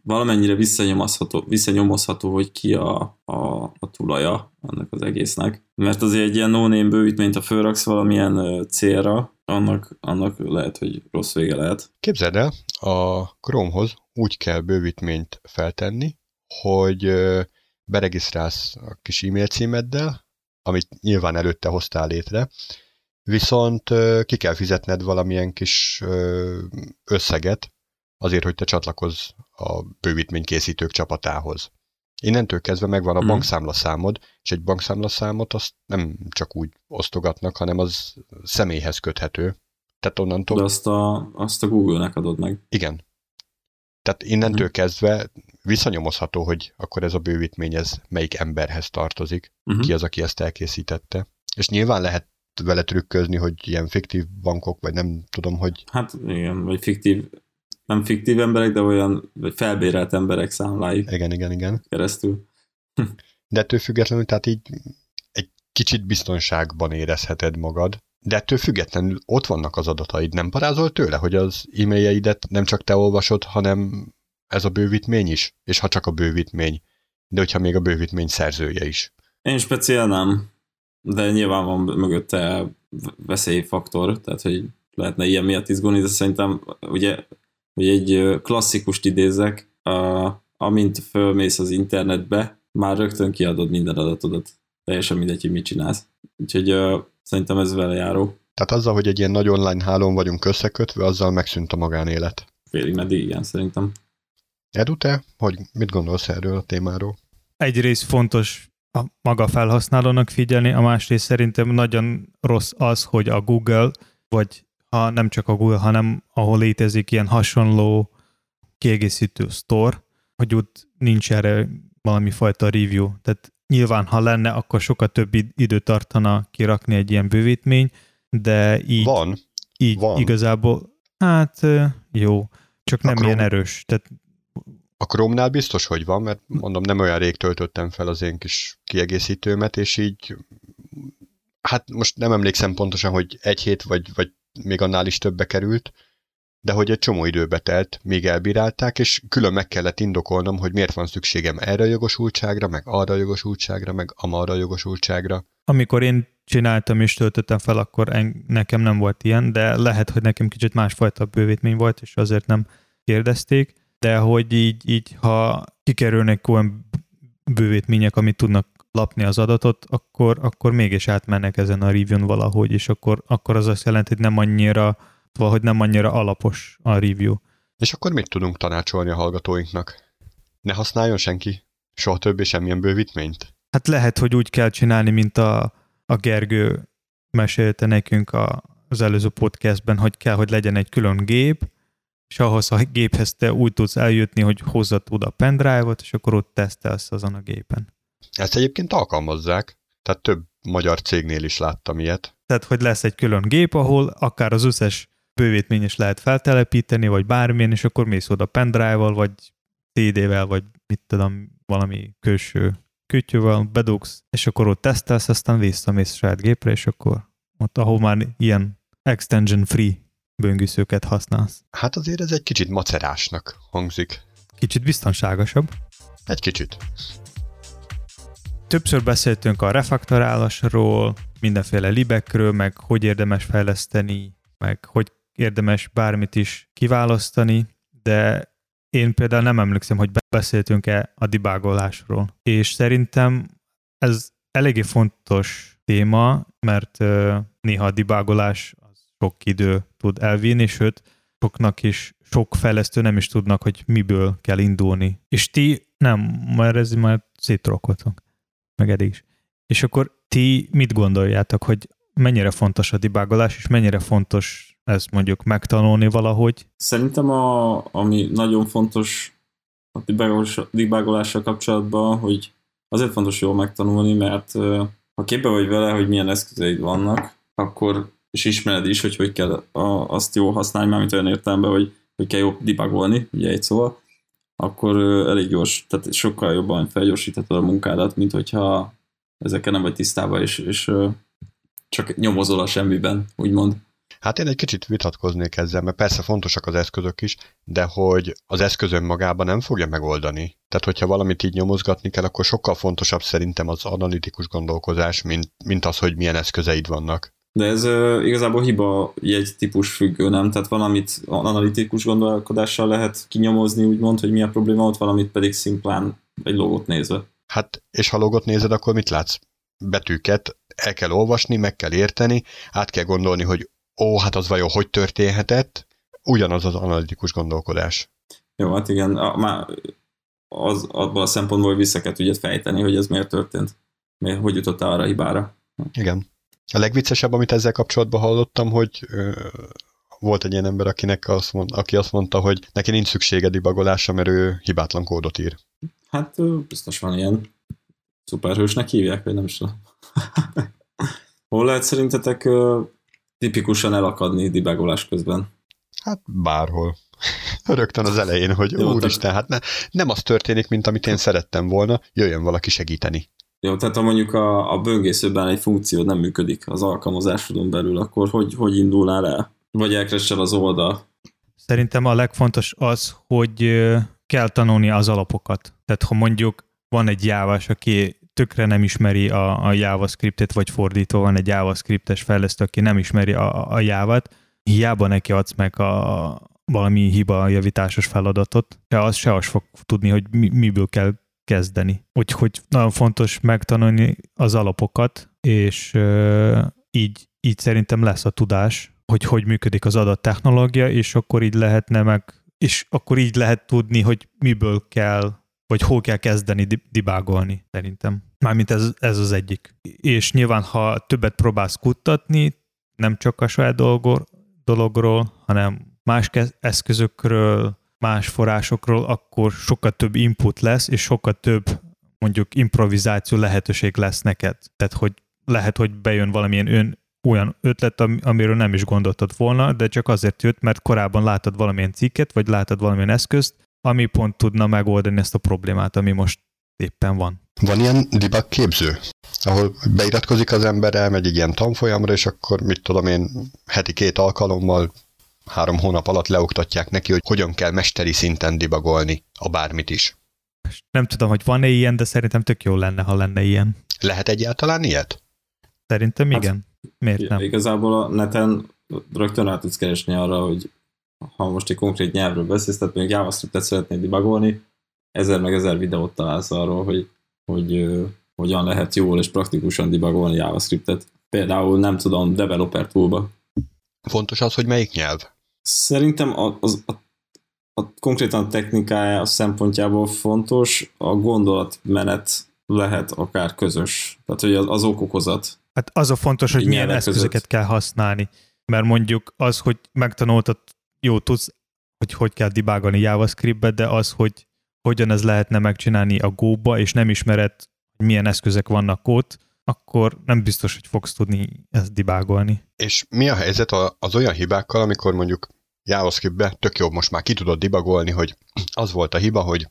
valamennyire visszanyomozható, visszanyomozható, hogy ki a, a, a tulaja ennek az egésznek. Mert azért egy ilyen no-name bővítményt, ha fölraksz valamilyen célra, annak, annak lehet, hogy rossz vége lehet. Képzeld el, a Chromehoz úgy kell bővítményt feltenni, hogy beregisztrálsz a kis e-mail címeddel, amit nyilván előtte hoztál létre, viszont ki kell fizetned valamilyen kis összeget, azért, hogy te csatlakozz a bővítménykészítők csapatához. Innentől kezdve megvan a Mhm. bankszámlaszámod, és egy bankszámlaszámot azt nem csak úgy osztogatnak, hanem az személyhez köthető. Tehát onnantól De azt a, azt a Google-nek adod meg. Igen. Tehát innentől Mhm. kezdve visszanyomozható, hogy akkor ez a bővítmény ez melyik emberhez tartozik, Uh-huh. ki az, aki ezt elkészítette. És nyilván lehet vele trükközni, hogy ilyen fiktív bankok, vagy nem tudom, hogy Hát igen, vagy fiktív, nem fiktív emberek, de olyan vagy felbérelt emberek számláik igen, igen, igen. keresztül. De ettől függetlenül, tehát így egy kicsit biztonságban érezheted magad, de ettől függetlenül ott vannak az adataid. Nem parázol tőle, hogy az e-mailjeidet nem csak te olvasod, hanem ez a bővítmény is? És ha csak a bővítmény, de hogyha még a bővítmény szerzője is. Én speciál nem, de nyilván van mögötte veszélyfaktor, tehát hogy lehetne ilyen miatt izgulni, de szerintem ugye, hogy egy klasszikust idézek, amint fölmész az internetbe, már rögtön kiadod minden adatodat. Teljesen mindegy, hogy mit csinálsz. Úgyhogy szerintem ez vele járó. Tehát azzal, hogy egy ilyen nagy online hálón vagyunk összekötve, azzal megszűnt a magánélet. Félig meddig igen, szerintem. Edu, te, hogy mit gondolsz erről a témáról? egyrészt fontos a maga felhasználónak figyelni, a másrészt szerintem nagyon rossz az, hogy a Google, vagy ha nem csak a Google, hanem ahol létezik ilyen hasonló kiegészítő store, hogy ott nincs erre valami fajta review. Tehát nyilván, ha lenne, akkor sokkal több id- időt tartana kirakni egy ilyen bővítmény, de így, Van, így van. igazából, hát jó, csak nem Akkor- ilyen erős. Tehát A Chrome-nál biztos, hogy van, mert mondom, nem olyan rég töltöttem fel az én kis kiegészítőmet, és így hát most nem emlékszem pontosan, hogy egy hét, vagy, vagy még annál is többe került, de hogy egy csomó időbe telt, még elbírálták, és külön meg kellett indokolnom, hogy miért van szükségem erre a jogosultságra, meg arra a jogosultságra, meg amarra a jogosultságra. amikor én csináltam és töltöttem fel, akkor en, nekem nem volt ilyen, de lehet, hogy nekem kicsit másfajta bővítmény volt, és azért nem kérdezték, de hogy így, így ha kikerülnek olyan bővítmények, amit tudnak lapni az adatot, akkor, akkor mégis átmennek ezen a review-n valahogy, és akkor, akkor az azt jelenti, hogy nem annyira, valahogy nem annyira alapos a review. És akkor mit tudunk tanácsolni a hallgatóinknak? Ne használjon senki soha többé semmilyen bővítményt? Hát lehet, hogy úgy kell csinálni, mint a, a Gergő mesélte nekünk a, az előző podcastben, hogy kell, hogy legyen egy külön gép, és ahhoz a géphez te úgy tudsz eljutni, hogy hozzad oda a pendrive-ot, és akkor ott tesztelsz azon a gépen. Ezt egyébként alkalmazzák, tehát több magyar cégnél is láttam ilyet. Tehát, hogy lesz egy külön gép, ahol akár az összes bővítmény is lehet feltelepíteni, vagy bármilyen, és akkor mész oda pendrive-val, vagy CD-vel, vagy mit tudom, valami külső kütyővel bedugsz, és akkor ott tesztelsz, aztán visszamész saját gépre, és akkor ott, ahol már ilyen extension free böngészőket használsz. Hát azért ez egy kicsit macerásnak hangzik. Kicsit biztonságosabb. Egy kicsit. Többször beszéltünk a refaktorálásról, mindenféle libekről, meg hogy érdemes fejleszteni, meg hogy érdemes bármit is kiválasztani, de én például nem emlékszem, hogy beszéltünk-e a debugolásról. És szerintem ez eléggé fontos téma, mert néha a debugolás az sok idő tud elvinni, sőt, soknak is, sok fejlesztő nem is tudnak, hogy miből kell indulni. És ti nem, mert ez már szétrokkoltunk meg eddig is. És akkor ti mit gondoljátok, hogy mennyire fontos a debugolás, és mennyire fontos ezt mondjuk megtanulni valahogy? Szerintem a, ami nagyon fontos a debugolással kapcsolatban, hogy azért fontos jól megtanulni, mert ha képbe vagy vele, hogy milyen eszközeid vannak, akkor és ismered is, hogy hogy kell a, azt jól használni, mármint olyan értelemben, hogy hogy kell jobb debugolni, ugye egy szóval, akkor elég gyors, tehát sokkal jobban felgyorsíthatod a munkádat, mint hogyha ezekkel nem vagy tisztában, és, és csak nyomozol a semmiben, úgymond. Hát én egy kicsit vitatkoznék ezzel, mert persze fontosak az eszközök is, de hogy az eszközön magában nem fogja megoldani. Tehát, hogyha valamit így nyomozgatni kell, akkor sokkal fontosabb szerintem az analitikus gondolkozás, mint, mint az, hogy milyen eszközeid vannak. De ez uh, igazából hiba jegy típus függő, nem? Tehát valamit analitikus gondolkodással lehet kinyomozni, úgymond, hogy mi a probléma, ott valamit pedig szimplán egy logót nézve. Hát, és ha logót nézed, akkor mit látsz? Betűket el kell olvasni, meg kell érteni, át kell gondolni, hogy ó, hát az vajon hogy történhetett, ugyanaz az analitikus gondolkodás. Jó, hát igen, a, már az, abban a szempontból vissza kell tudjad fejteni, hogy ez miért történt. Miért, hogy jutott arra a hibára. Igen. A legviccesebb, amit ezzel kapcsolatban hallottam, hogy ö, volt egy ilyen ember, akinek azt mond, aki azt mondta, hogy neki nincs szüksége dibagolásra, mert ő hibátlan kódot ír. Hát biztos van ilyen szuperhősnek hívják, vagy nem is tudom. Hol lehet szerintetek tipikusan elakadni dibagolás közben? Hát bárhol. Rögtön az elején, hogy Jó, úristen, hát ne, nem az történik, mint amit én szerettem volna, jöjjön valaki segíteni. Jó, tehát ha mondjuk a, a böngészőben egy funkció nem működik az alkalmazásodon belül, akkor hogy, hogy indulnál el? Vagy elkeressel az oldal? Szerintem a legfontos az, hogy kell tanulni az alapokat. Tehát ha mondjuk van egy jávás, aki tökre nem ismeri a, a JavaScriptet, vagy fordítva van egy JavaScriptes fejlesztő, aki nem ismeri a, a Java-t, hiába neki adsz meg a, valami hiba javításos feladatot, se az se az fog tudni, hogy mi, miből kell kezdeni. Úgyhogy nagyon fontos megtanulni az alapokat, és így, így szerintem lesz a tudás, hogy hogy működik az adott technológia, és akkor így lehetne meg, és akkor így lehet tudni, hogy miből kell, vagy hol kell kezdeni dibágolni, szerintem. Mármint ez, ez az egyik. És nyilván, ha többet próbálsz kutatni, nem csak a saját dolgor, dologról, hanem más eszközökről, más forrásokról, akkor sokkal több input lesz, és sokkal több mondjuk improvizáció lehetőség lesz neked. Tehát, hogy lehet, hogy bejön valamilyen ön, olyan ötlet, amiről nem is gondoltad volna, de csak azért jött, mert korábban látod valamilyen cikket, vagy látod valamilyen eszközt, ami pont tudna megoldani ezt a problémát, ami most éppen van. Van ilyen debug képző, ahol beiratkozik az ember, elmegy egy ilyen tanfolyamra, és akkor mit tudom én, heti két alkalommal három hónap alatt leoktatják neki, hogy hogyan kell mesteri szinten debugolni a bármit is. Nem tudom, hogy van-e ilyen, de szerintem tök jó lenne, ha lenne ilyen. Lehet egyáltalán ilyet? Szerintem hát, igen. Miért nem? Igazából a neten rögtön rá tudsz keresni arra, hogy ha most egy konkrét nyelvről beszélsz, tehát még JavaScript-et szeretnéd debugolni, ezer meg ezer videót találsz arról, hogy, hogy uh, hogyan lehet jól és praktikusan debugolni JavaScript-et. Például nem tudom, developer toolba. Fontos az, hogy melyik nyelv? Szerintem a, az, a, a konkrétan a technikája a szempontjából fontos, a gondolatmenet lehet akár közös. Tehát, hogy az, az okokozat. Hát az a fontos, hogy milyen eszközöket között. kell használni. Mert mondjuk az, hogy megtanultad, jó, tudsz, hogy hogy kell debugolni JavaScript-be, de az, hogy hogyan ez lehetne megcsinálni a Go-ba, és nem ismered, hogy milyen eszközök vannak ott, akkor nem biztos, hogy fogsz tudni ezt debugolni. És mi a helyzet az olyan hibákkal, amikor mondjuk JavaScript-be tök jobb, most már ki tudod debugolni, hogy az volt a hiba, hogy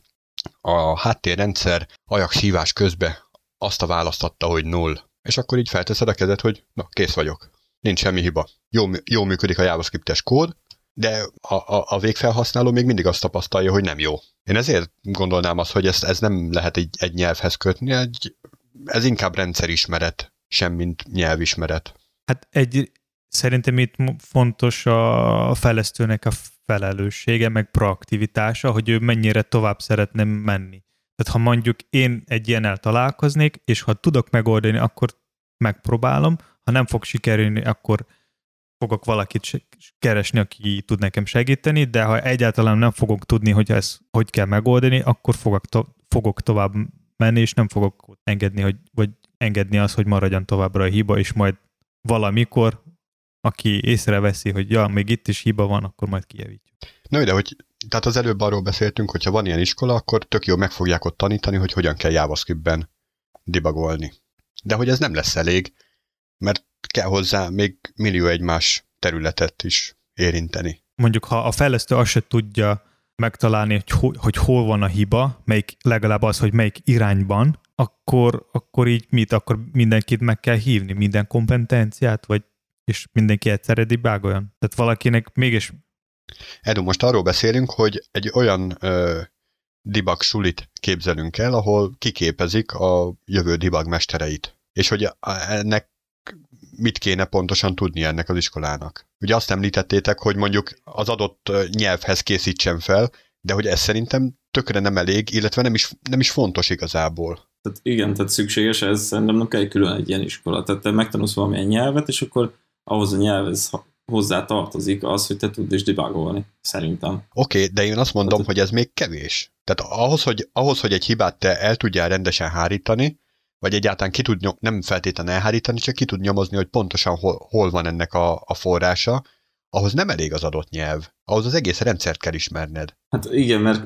a háttérrendszer Ajax hívás közben azt a választatta, hogy null. És akkor így felteszed a kezed, hogy na, kész vagyok. Nincs semmi hiba. Jó, jó működik a JavaScript-es kód, de a, a, a végfelhasználó még mindig azt tapasztalja, hogy nem jó. Én ezért gondolnám azt, hogy ezt, ez nem lehet egy, egy nyelvhez kötni, egy, ez inkább rendszerismeret, sem mint nyelvismeret. Hát egy, szerintem itt fontos a fejlesztőnek a felelőssége, meg proaktivitása, hogy ő mennyire tovább szeretne menni. Tehát ha mondjuk én egy ilyennel találkoznék, és ha tudok megoldani, akkor megpróbálom, ha nem fog sikerülni, akkor fogok valakit keresni, aki tud nekem segíteni, de ha egyáltalán nem fogok tudni, hogy ezt hogy kell megoldani, akkor fogok, to- fogok tovább menni, és nem fogok engedni, hogy, vagy engedni azt, hogy maradjon továbbra a hiba, és majd valamikor, aki észreveszi, hogy ja, még itt is hiba van, akkor majd kijavítjuk. No, de hogy, tehát az előbb arról beszéltünk, hogy ha van ilyen iskola, akkor tök jó meg fogják ott tanítani, hogy hogyan kell JavaScript-ben debugolni. De hogy ez nem lesz elég, mert kell hozzá még millió egymás területet is érinteni. Mondjuk, ha a fejlesztő azt se tudja megtalálni, hogy, ho- hogy hol van a hiba, melyik legalább az, hogy melyik irányban, akkor, akkor így mit? Akkor mindenkit meg kell hívni, minden kompetenciát, vagy és mindenki egyszerre debugoljon? Tehát valakinek mégis... Edu, most arról beszélünk, hogy egy olyan ö, debug sulit képzelünk el, ahol kiképezik a jövő debug mestereit. És hogy ennek mit kéne pontosan tudni ennek az iskolának. Ugye azt említettétek, hogy mondjuk az adott nyelvhez készítsen fel, de hogy ez szerintem tökre nem elég, illetve nem is, nem is fontos igazából. Tehát igen, tehát szükséges, ez szerintem nem kell külön egy ilyen iskola. Tehát te megtanulsz valamilyen nyelvet, és akkor ahhoz a nyelvhez hozzá tartozik az, hogy te tudd is debugolni, szerintem. Oké, okay, de én azt mondom, hát, hogy ez még kevés. Tehát ahhoz hogy, ahhoz, hogy egy hibát te el tudjál rendesen hárítani, vagy egyáltalán ki tud nyom, nem feltétlenül elhárítatni, csak ki tud nyomozni, hogy pontosan hol, hol van ennek a, a forrása, ahhoz nem elég az adott nyelv. Ahhoz az egész rendszert kell ismerned. Hát igen, mert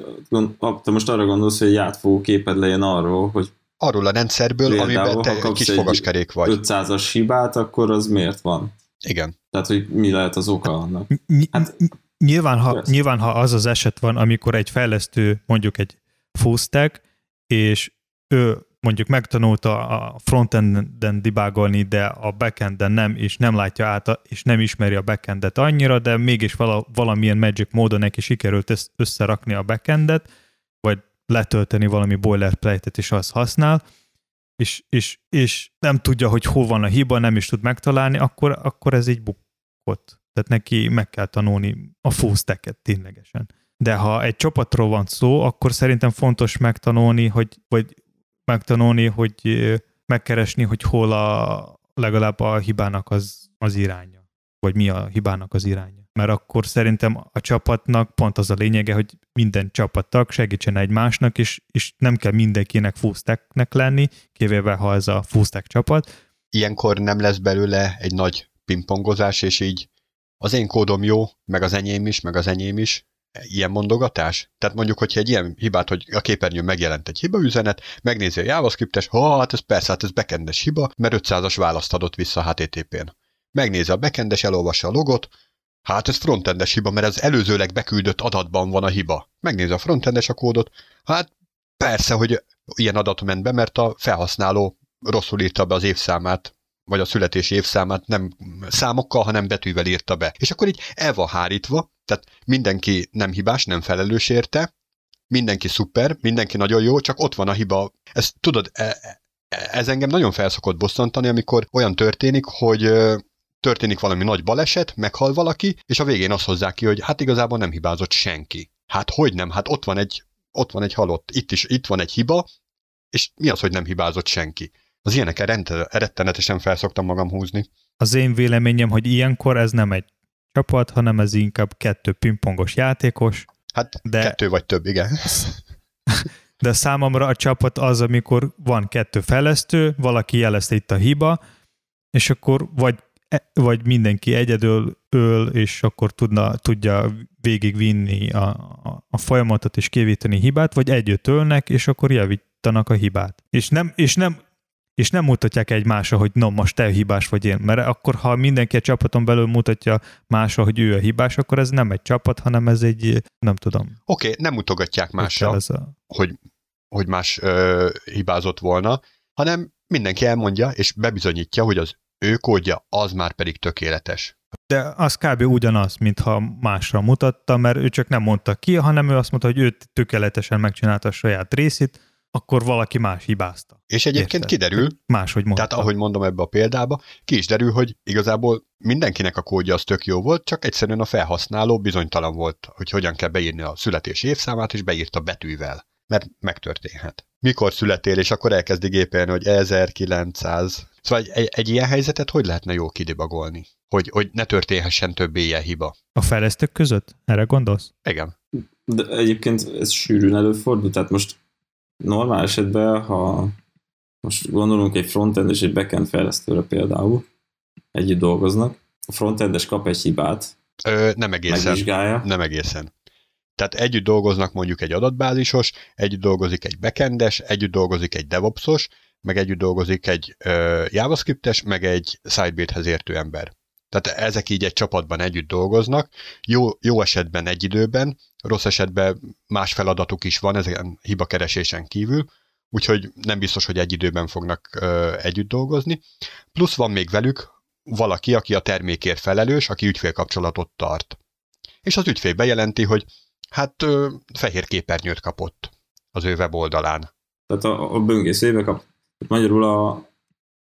te most arra gondolsz, hogy egy átfogó képed legyen arról, hogy Arról a rendszerből, Például, amiben te egy kis fogaskerék vagy. 500-as hibát, akkor az miért van? Igen. Tehát, hogy mi lehet az oka annak? Hát, nyilván, ha, nyilván, ha az az eset van, amikor egy fejlesztő, mondjuk egy full stack, és ő mondjuk megtanulta a frontenden debugolni, de a backenden nem, és nem látja át, és nem ismeri a backendet annyira, de mégis vala, valamilyen magic módon neki sikerült összerakni a backendet, vagy letölteni valami boilerplate-et, és azt használ, és, és, és nem tudja, hogy hol van a hiba, nem is tud megtalálni, akkor, akkor ez így bukott. Tehát neki meg kell tanulni a stack-et ténylegesen. De ha egy csapatról van szó, akkor szerintem fontos megtanulni, hogy, vagy megtanulni, hogy megkeresni, hogy hol a legalább a hibának az, az iránya, vagy mi a hibának az iránya. Mert akkor szerintem a csapatnak pont az a lényege, hogy minden csapattag segítsen egymásnak, és, és nem kell mindenkinek fullstacknek lenni, kivéve ha ez a fullstack csapat. Ilyenkor nem lesz belőle egy nagy pingpongozás, és így az én kódom jó, meg az enyém is, meg az enyém is, ilyen mondogatás? Tehát mondjuk, hogyha egy ilyen hibát, hogy a képernyőn megjelent egy hibaüzenet, megnézi a JavaScript-es, ha, hát ez persze, hát ez bekendes hiba, mert 500-as választ adott vissza HTTP-n. Megnézi a bekendes, elolvassa a logot, hát ez frontendes hiba, mert az előzőleg beküldött adatban van a hiba. Megnézi a frontendes a kódot, hát persze, hogy ilyen adat ment be, mert a felhasználó rosszul írta be az évszámát, vagy a születési évszámát nem számokkal, hanem betűvel írta be. És akkor így el van hárítva, tehát mindenki nem hibás, nem felelős érte, mindenki szuper, mindenki nagyon jó, csak ott van a hiba. Ez tudod, e, e, ez engem nagyon felszokott bosszantani, amikor olyan történik, hogy történik valami nagy baleset, meghal valaki, és a végén azt hozzák ki, hogy hát igazából nem hibázott senki. Hát hogy nem? Hát ott van egy, ott van egy halott, itt is, itt van egy hiba, és mi az, hogy nem hibázott senki? Az ilyenekkel rettenetesen felszoktam magam húzni. Az én véleményem, hogy ilyenkor ez nem egy csapat, hanem ez inkább kettő pingpongos játékos. Hát de, kettő vagy több, igen. De számomra a csapat az, amikor van kettő fejlesztő, valaki jelezte itt a hiba, és akkor vagy, vagy mindenki egyedül öl, és akkor tudna, tudja végigvinni a, a, a folyamatot és kivíteni hibát, vagy együtt ölnek, és akkor javítanak a hibát. És nem, és nem és nem mutatják egymásra, hogy no, most te hibás vagy én. Mert akkor, ha mindenki a csapaton belül mutatja másra, hogy ő a hibás, akkor ez nem egy csapat, hanem ez egy, nem tudom. Oké, okay, nem mutogatják másra, ez a... hogy, hogy más ö, hibázott volna, hanem mindenki elmondja, és bebizonyítja, hogy az ő kódja az már pedig tökéletes. De az kb. ugyanaz, mintha másra mutatta, mert ő csak nem mondta ki, hanem ő azt mondta, hogy ő tökéletesen megcsinálta a saját részét, akkor valaki más hibázta. És egyébként Érted? kiderül, máshogy mondta. tehát ahogy mondom ebbe a példába, ki is derül, hogy igazából mindenkinek a kódja az tök jó volt, csak egyszerűen a felhasználó bizonytalan volt, hogy hogyan kell beírni a születési évszámát, és beírta betűvel. Mert megtörténhet. Mikor születél, és akkor elkezdi gépelni, hogy 1900. Szóval egy, egy, egy ilyen helyzetet hogy lehetne jó kidibagolni? Hogy, hogy ne történhessen több ilyen hiba. A fejlesztők között? Erre gondolsz? Igen. De egyébként ez sűrűn előfordul, tehát most normál esetben, ha most gondolunk egy frontend és egy backend fejlesztőre például, együtt dolgoznak, a frontendes kap egy hibát, Ö, nem egészen. Megvizsgálja. Nem egészen. Tehát együtt dolgoznak mondjuk egy adatbázisos, együtt dolgozik egy backendes, együtt dolgozik egy DevOpsos, meg együtt dolgozik egy ö, JavaScriptes, meg egy Sidebit-hez értő ember. Tehát ezek így egy csapatban együtt dolgoznak, jó, jó esetben egy időben, rossz esetben más feladatuk is van ezen hibakeresésen kívül, úgyhogy nem biztos, hogy egy időben fognak ö, együtt dolgozni. Plusz van még velük valaki, aki a termékért felelős, aki ügyfélkapcsolatot tart. És az ügyfél bejelenti, hogy hát ö, fehér képernyőt kapott az ő weboldalán. Tehát a, a böngészőjébe kap. Magyarul a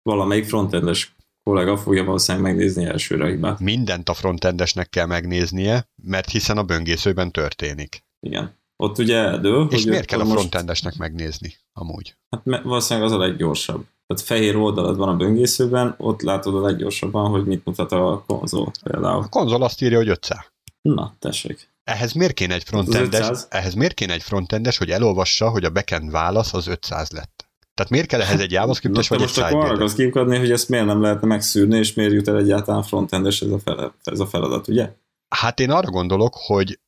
valamelyik frontendes kollega fogja valószínűleg megnézni elsőre a hibát. Mindent a frontendesnek kell megnéznie, mert hiszen a böngészőben történik. Igen. Ott ugye eldől, És hogy miért kell a frontendesnek most... megnézni, amúgy? Hát valószínűleg az a leggyorsabb. tehát fehér oldalad van a böngészőben, ott látod a leggyorsabban, hogy mit mutat a konzol például. A konzol azt írja, hogy 500. Na, tessék. Ehhez miért kéne egy frontendes, ehhez miért kéne egy frontendes, hogy elolvassa, hogy a backend válasz az 500 lett? Tehát miért kell ehhez egy JavaScript-es vagy most egy akkor arra az hogy ezt miért nem lehetne megszűrni, és miért jut el egyáltalán frontendes ez a, feladat, ez a feladat, ugye? Hát én arra gondolok, hogy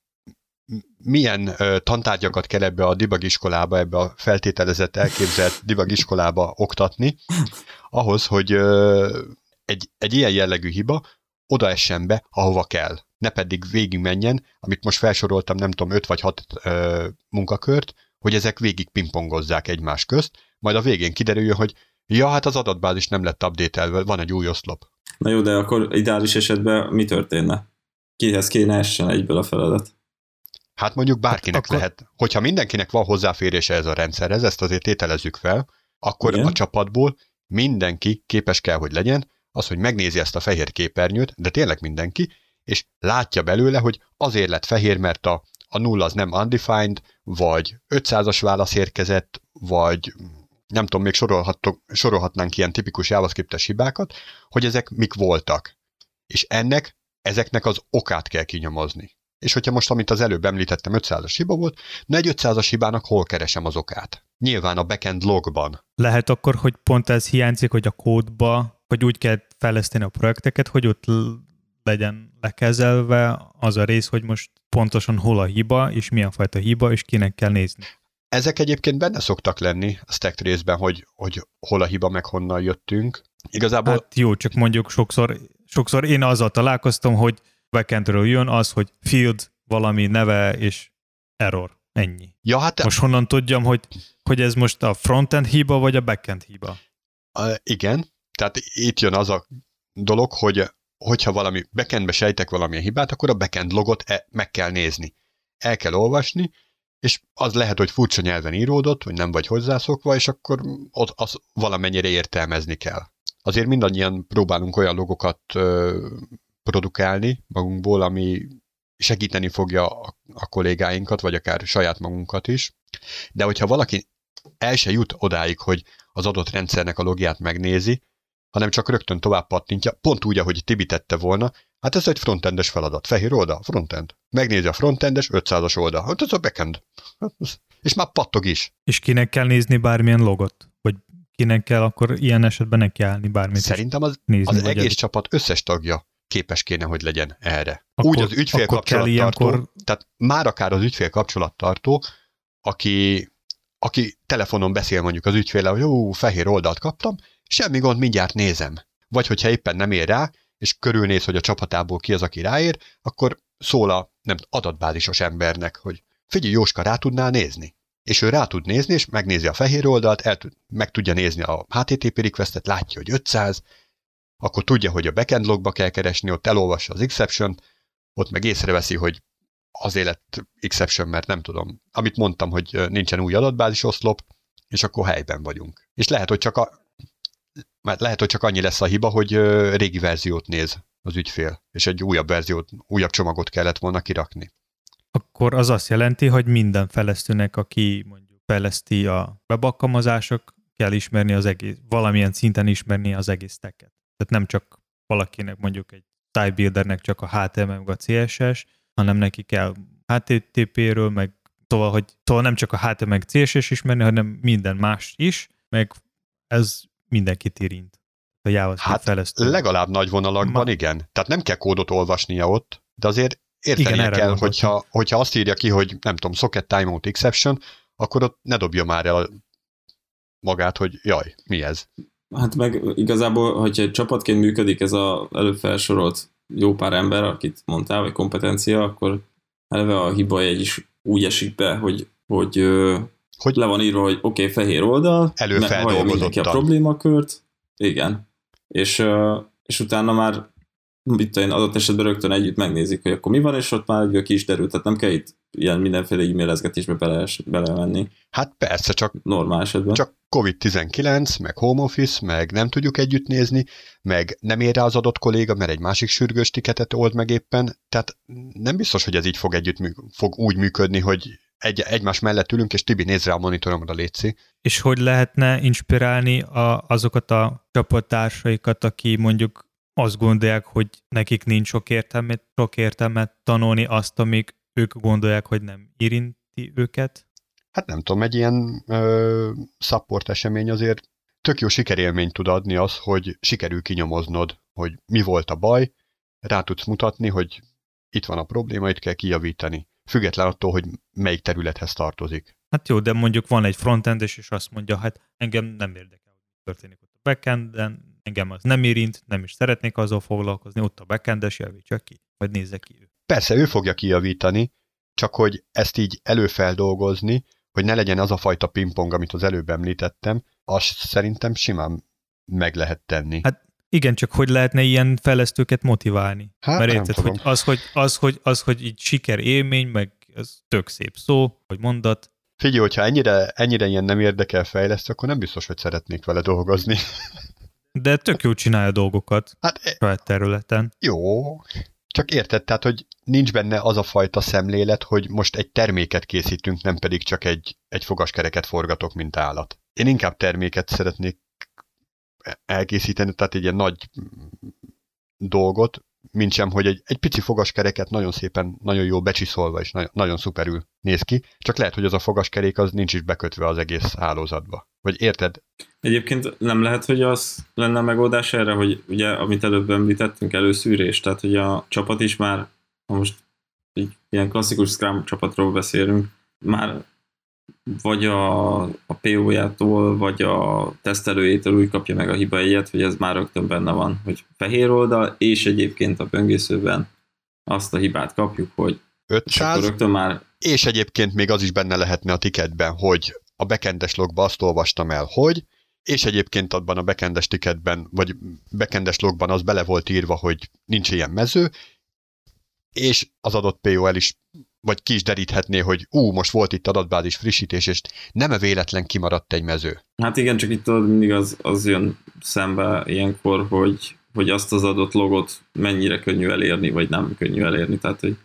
milyen ö, tantárgyakat kell ebbe a dibagiskolába, ebbe a feltételezett, elképzelt dibagiskolába oktatni, ahhoz, hogy ö, egy, egy ilyen jellegű hiba oda essen be, ahova kell. Ne pedig végig menjen, amit most felsoroltam, nem tudom, 5 vagy 6 munkakört, hogy ezek végig pingpongozzák egymás közt, majd a végén kiderüljön, hogy ja, hát az adatbázis nem lett update van egy új oszlop. Na jó, de akkor ideális esetben mi történne? Kihez kéne essen egyből a feladat? Hát mondjuk bárkinek hát akkor... lehet. Hogyha mindenkinek van hozzáférése ez a rendszerhez, ezt azért tételezzük fel, akkor Igen? a csapatból mindenki képes kell, hogy legyen, az, hogy megnézi ezt a fehér képernyőt, de tényleg mindenki, és látja belőle, hogy azért lett fehér, mert a, a nulla az nem undefined, vagy 500-as válasz érkezett, vagy nem tudom, még sorolhatnánk ilyen tipikus JavaScript-es hibákat, hogy ezek mik voltak. És ennek, ezeknek az okát kell kinyomozni. És hogyha most, amit az előbb említettem, 500-as hiba volt, na egy 500-as hibának hol keresem az okát? Nyilván a backend logban. Lehet akkor, hogy pont ez hiányzik, hogy a kódba, hogy úgy kell fejleszteni a projekteket, hogy ott legyen lekezelve az a rész, hogy most pontosan hol a hiba, és milyen fajta hiba, és kinek kell nézni. Ezek egyébként benne szoktak lenni a stack részben, hogy, hogy hol a hiba, meg honnan jöttünk. Igazából... Hát jó, csak mondjuk sokszor, sokszor én azzal találkoztam, hogy backendről jön az, hogy field valami neve és error. Ennyi. Ja, hát most honnan tudjam, hogy, hogy ez most a frontend hiba, vagy a backend hiba? Uh, igen, tehát itt jön az a dolog, hogy hogyha valami backendbe sejtek valamilyen hibát, akkor a backend logot e- meg kell nézni. El kell olvasni, és az lehet, hogy furcsa nyelven íródott, vagy nem vagy hozzászokva, és akkor ott az valamennyire értelmezni kell. Azért mindannyian próbálunk olyan logokat ö, produkálni magunkból, ami segíteni fogja a, a kollégáinkat, vagy akár saját magunkat is. De hogyha valaki el se jut odáig, hogy az adott rendszernek a logját megnézi, hanem csak rögtön tovább pattintja, pont úgy, ahogy Tibi tette volna, hát ez egy frontendes feladat. Fehér oldal, frontend. Megnézi a frontendes 500-as oldal. Hát ez a backend. És már pattog is. És kinek kell nézni bármilyen logot? Vagy kinek kell akkor ilyen esetben neki állni bármit Szerintem az, nézni, az egész egy... csapat összes tagja képes kéne, hogy legyen erre. Akkor, Úgy az ügyfél kapcsolattartó, ilyenkor... tehát már akár az ügyfél kapcsolattartó, aki, aki telefonon beszél mondjuk az ügyféle, hogy jó, fehér oldalt kaptam, semmi gond, mindjárt nézem. Vagy hogyha éppen nem ér rá, és körülnéz, hogy a csapatából ki az, aki ráér, akkor szól a nem, adatbázisos embernek, hogy figyelj, Jóska, rá tudnál nézni? És ő rá tud nézni, és megnézi a fehér oldalt, el, meg tudja nézni a HTTP requestet, látja, hogy 500, akkor tudja, hogy a backend logba kell keresni, ott elolvassa az exception ott meg észreveszi, hogy azért lett exception, mert nem tudom, amit mondtam, hogy nincsen új adatbázis oszlop, és akkor helyben vagyunk. És lehet, hogy csak a, mert lehet, hogy csak annyi lesz a hiba, hogy régi verziót néz az ügyfél, és egy újabb verziót, újabb csomagot kellett volna kirakni. Akkor az azt jelenti, hogy minden fejlesztőnek, aki mondjuk fejleszti a webalkalmazások, kell ismerni az egész, valamilyen szinten ismerni az egész teket. Tehát nem csak valakinek mondjuk egy site buildernek csak a HTML meg a CSS, hanem neki kell HTTP-ről, meg szóval, hogy szóval nem csak a HTML meg CSS ismerni, hanem minden más is, meg ez mindenkit érint. A JavaScript hát fejlesztő. legalább nagy vonalakban Ma... igen. Tehát nem kell kódot olvasnia ott, de azért értenie igen, kell, hogyha, hogyha azt írja ki, hogy nem tudom, socket timeout exception, akkor ott ne dobja már el magát, hogy jaj, mi ez? Hát meg igazából, hogyha egy csapatként működik ez a előbb felsorolt jó pár ember, akit mondtál, vagy kompetencia, akkor eleve a hiba egy is úgy esik be, hogy, hogy, hogy? Le van írva, hogy oké, okay, fehér oldal, mindenki a problémakört, igen, és, és utána már mit én adott esetben rögtön együtt megnézik, hogy akkor mi van, és ott már egy ki is derült, tehát nem kell itt ilyen mindenféle e-mailezgetésbe bele, belemenni. Hát persze, csak normál esetben. Csak COVID-19, meg home office, meg nem tudjuk együtt nézni, meg nem ér rá az adott kolléga, mert egy másik sürgős tiketet old meg éppen, tehát nem biztos, hogy ez így fog együtt fog úgy működni, hogy egy, egymás mellett ülünk, és Tibi néz rá a monitoromra, Léci. És hogy lehetne inspirálni a, azokat a csapattársaikat, aki mondjuk azt gondolják, hogy nekik nincs sok értelmet, sok értelmet tanulni azt, amíg ők gondolják, hogy nem érinti őket? Hát nem tudom, egy ilyen ö, support esemény azért tök jó sikerélményt tud adni az, hogy sikerül kinyomoznod, hogy mi volt a baj, rá tudsz mutatni, hogy itt van a probléma, itt kell kijavítani. Független attól, hogy melyik területhez tartozik. Hát jó, de mondjuk van egy frontend, és azt mondja, hát engem nem érdekel, hogy történik ott a backenden, engem az nem érint, nem is szeretnék azzal foglalkozni, ott a backendes javítsa ki, vagy nézze ki ő. Persze, ő fogja kijavítani, csak hogy ezt így előfeldolgozni, hogy ne legyen az a fajta pingpong, amit az előbb említettem, azt szerintem simán meg lehet tenni. Hát igen, csak hogy lehetne ilyen fejlesztőket motiválni? Hát, Mert érted, hogy az, hogy, az, hogy, az, hogy így siker élmény, meg ez tök szép szó, vagy mondat, Figyelj, hogyha ennyire, ennyire ilyen nem érdekel fejlesztő, akkor nem biztos, hogy szeretnék vele dolgozni. de tök jó csinálja dolgokat Hát e, saját területen. jó, csak érted, tehát, hogy nincs benne az a fajta szemlélet, hogy most egy terméket készítünk, nem pedig csak egy, egy fogaskereket forgatok, mint állat. Én inkább terméket szeretnék elkészíteni, tehát egy ilyen nagy dolgot, mint sem, hogy egy, egy pici fogaskereket nagyon szépen, nagyon jól becsiszolva és nagyon, nagyon szuperül néz ki, csak lehet, hogy az a fogaskerék az nincs is bekötve az egész hálózatba. Vagy érted? Egyébként nem lehet, hogy az lenne a megoldás erre, hogy ugye, amit előbb említettünk, előszűrés, tehát hogy a csapat is már, ha most egy ilyen klasszikus Scrum csapatról beszélünk, már vagy a, a PO-jától, vagy a tesztelőjétől úgy kapja meg a hiba egyet, hogy ez már rögtön benne van, hogy fehér oldal, és egyébként a böngészőben azt a hibát kapjuk, hogy és akkor 500, rögtön már és egyébként még az is benne lehetne a ticketben, hogy a backendes logba azt olvastam el, hogy, és egyébként abban a backendes ticketben, vagy backendes logban az bele volt írva, hogy nincs ilyen mező, és az adott POL is, vagy ki is deríthetné, hogy ú, most volt itt adatbázis frissítés, és nem véletlen kimaradt egy mező. Hát igen, csak itt tudod, mindig az, az jön szembe ilyenkor, hogy, hogy azt az adott logot mennyire könnyű elérni, vagy nem könnyű elérni. Tehát, hogy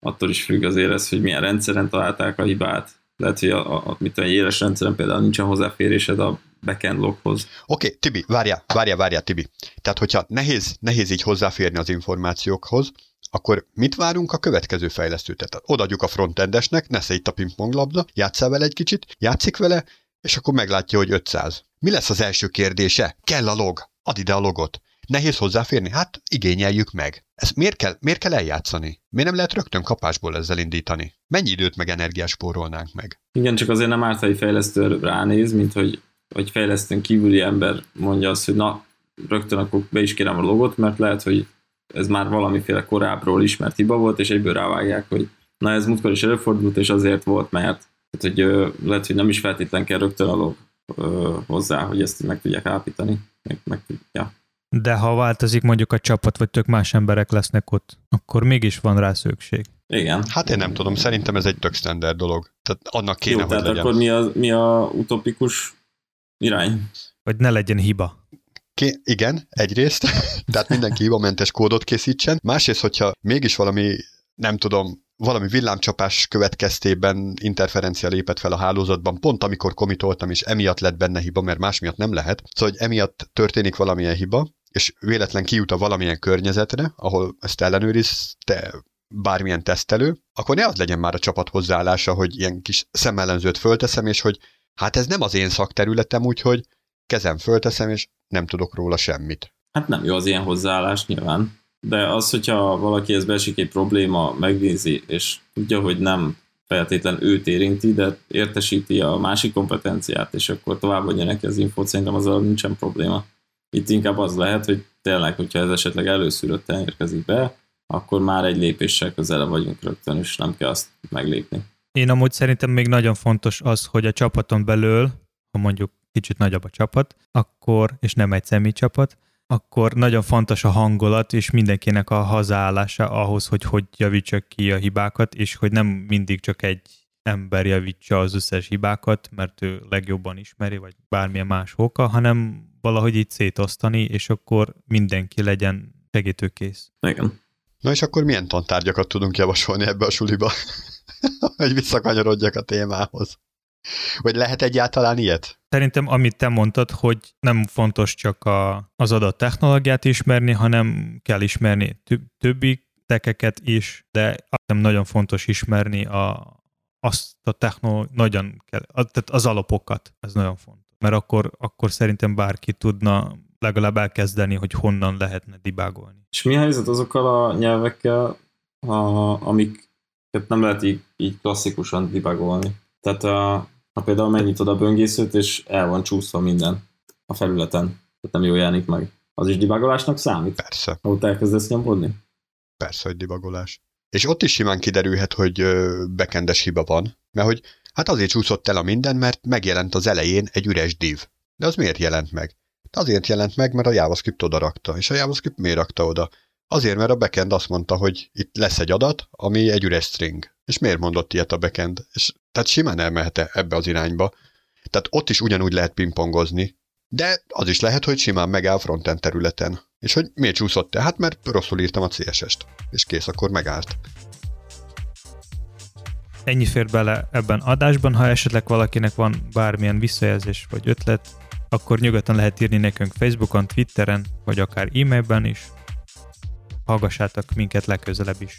attól is függ azért ez, hogy milyen rendszeren találták a hibát. Lehet, hogy a, a, mit tudom, egy éles rendszeren például nincsen hozzáférésed a backend loghoz. Oké, okay, Tibi, várjál, várjál, várjál, Tibi. Tehát, hogyha nehéz, nehéz így hozzáférni az információkhoz, akkor mit várunk a következő fejlesztőt? Tehát odaadjuk a frontendesnek, nesze itt a pingponglabda, játsszál vele egy kicsit, játszik vele, és akkor meglátja, hogy 500. Mi lesz az első kérdése? Kell a log. Add ide a logot. Nehéz hozzáférni? Hát igényeljük meg. Ezt miért kell, miért kell eljátszani? Miért nem lehet rögtön kapásból ezzel indítani? Mennyi időt meg energiát spórolnánk meg? Igen, csak azért nem árt, egy fejlesztő ránéz, mint hogy, hogy fejlesztőn kívüli ember mondja azt, hogy na, rögtön akkor be is kérem a logot, mert lehet, hogy ez már valamiféle korábbról ismert hiba volt, és egyből rávágják, hogy na ez múltkor is előfordult, és azért volt, mert tehát, hogy ö, lehet, hogy nem is feltétlen kell rögtön a log ö, hozzá, hogy ezt meg tudják állapítani. Meg, meg, ja. De ha változik mondjuk a csapat, vagy tök más emberek lesznek ott, akkor mégis van rá szükség. Igen. Hát én nem tudom, szerintem ez egy tök standard dolog. Tehát annak kéne, Jó, hogy tehát legyen. akkor mi a, mi a utopikus irány? Vagy ne legyen hiba. Ké- igen, egyrészt, tehát mindenki hibamentes kódot készítsen. Másrészt, hogyha mégis valami, nem tudom, valami villámcsapás következtében interferencia lépett fel a hálózatban, pont amikor komitoltam, és emiatt lett benne hiba, mert más miatt nem lehet. Szóval, hogy emiatt történik valamilyen hiba, és véletlen kijut a valamilyen környezetre, ahol ezt ellenőrizte bármilyen tesztelő, akkor ne az legyen már a csapat hozzáállása, hogy ilyen kis szemellenzőt fölteszem, és hogy hát ez nem az én szakterületem, úgyhogy kezem fölteszem, és nem tudok róla semmit. Hát nem jó az ilyen hozzáállás nyilván, de az, hogyha valaki ez beesik egy probléma, megnézi, és tudja, hogy nem feltétlen őt érinti, de értesíti a másik kompetenciát, és akkor továbbadja neki az infót, szerintem azzal nincsen probléma. Itt inkább az lehet, hogy tényleg, hogyha ez esetleg előszűrötten érkezik be, akkor már egy lépéssel közelebb vagyunk rögtön, és nem kell azt meglépni. Én amúgy szerintem még nagyon fontos az, hogy a csapaton belül, ha mondjuk kicsit nagyobb a csapat, akkor, és nem egy személycsapat, akkor nagyon fontos a hangulat, és mindenkinek a hazaállása ahhoz, hogy hogy javítsa ki a hibákat, és hogy nem mindig csak egy ember javítsa az összes hibákat, mert ő legjobban ismeri, vagy bármilyen más oka, hanem valahogy így szétosztani, és akkor mindenki legyen segítőkész. Igen. Na és akkor milyen tantárgyakat tudunk javasolni ebbe a suliba? hogy visszakanyarodjak a témához. Vagy lehet egyáltalán ilyet? Szerintem, amit te mondtad, hogy nem fontos csak a, az adott technológiát ismerni, hanem kell ismerni többi tekeket is, de nem nagyon fontos ismerni a, azt a technológiát, nagyon kell, tehát az alapokat, ez nagyon fontos. Mert akkor, akkor szerintem bárki tudna legalább elkezdeni, hogy honnan lehetne dibágolni. És mi a helyzet azokkal a nyelvekkel, a, amiket nem lehet így, így klasszikusan dibágolni? Tehát a, a például megnyitod a böngészőt, és el van csúszva minden a felületen. Tehát nem jól jelenik meg. Az is dibagolásnak számít? Persze. Ha ott elkezdesz nyomkodni? Persze, hogy dibagolás. És ott is simán kiderülhet, hogy bekendes hiba van, mert hogy hát azért csúszott el a minden, mert megjelent az elején egy üres div. De az miért jelent meg? De azért jelent meg, mert a JavaScript oda rakta. És a JavaScript miért rakta oda? Azért, mert a backend azt mondta, hogy itt lesz egy adat, ami egy üres string. És miért mondott ilyet a backend? És, tehát simán elmehet -e ebbe az irányba. Tehát ott is ugyanúgy lehet pingpongozni, de az is lehet, hogy simán megáll frontend területen. És hogy miért csúszott el? Hát mert rosszul írtam a CSS-t. És kész, akkor megállt. Ennyi fér bele ebben adásban, ha esetleg valakinek van bármilyen visszajelzés vagy ötlet, akkor nyugodtan lehet írni nekünk Facebookon, Twitteren, vagy akár e-mailben is. Hallgassátok minket legközelebb is.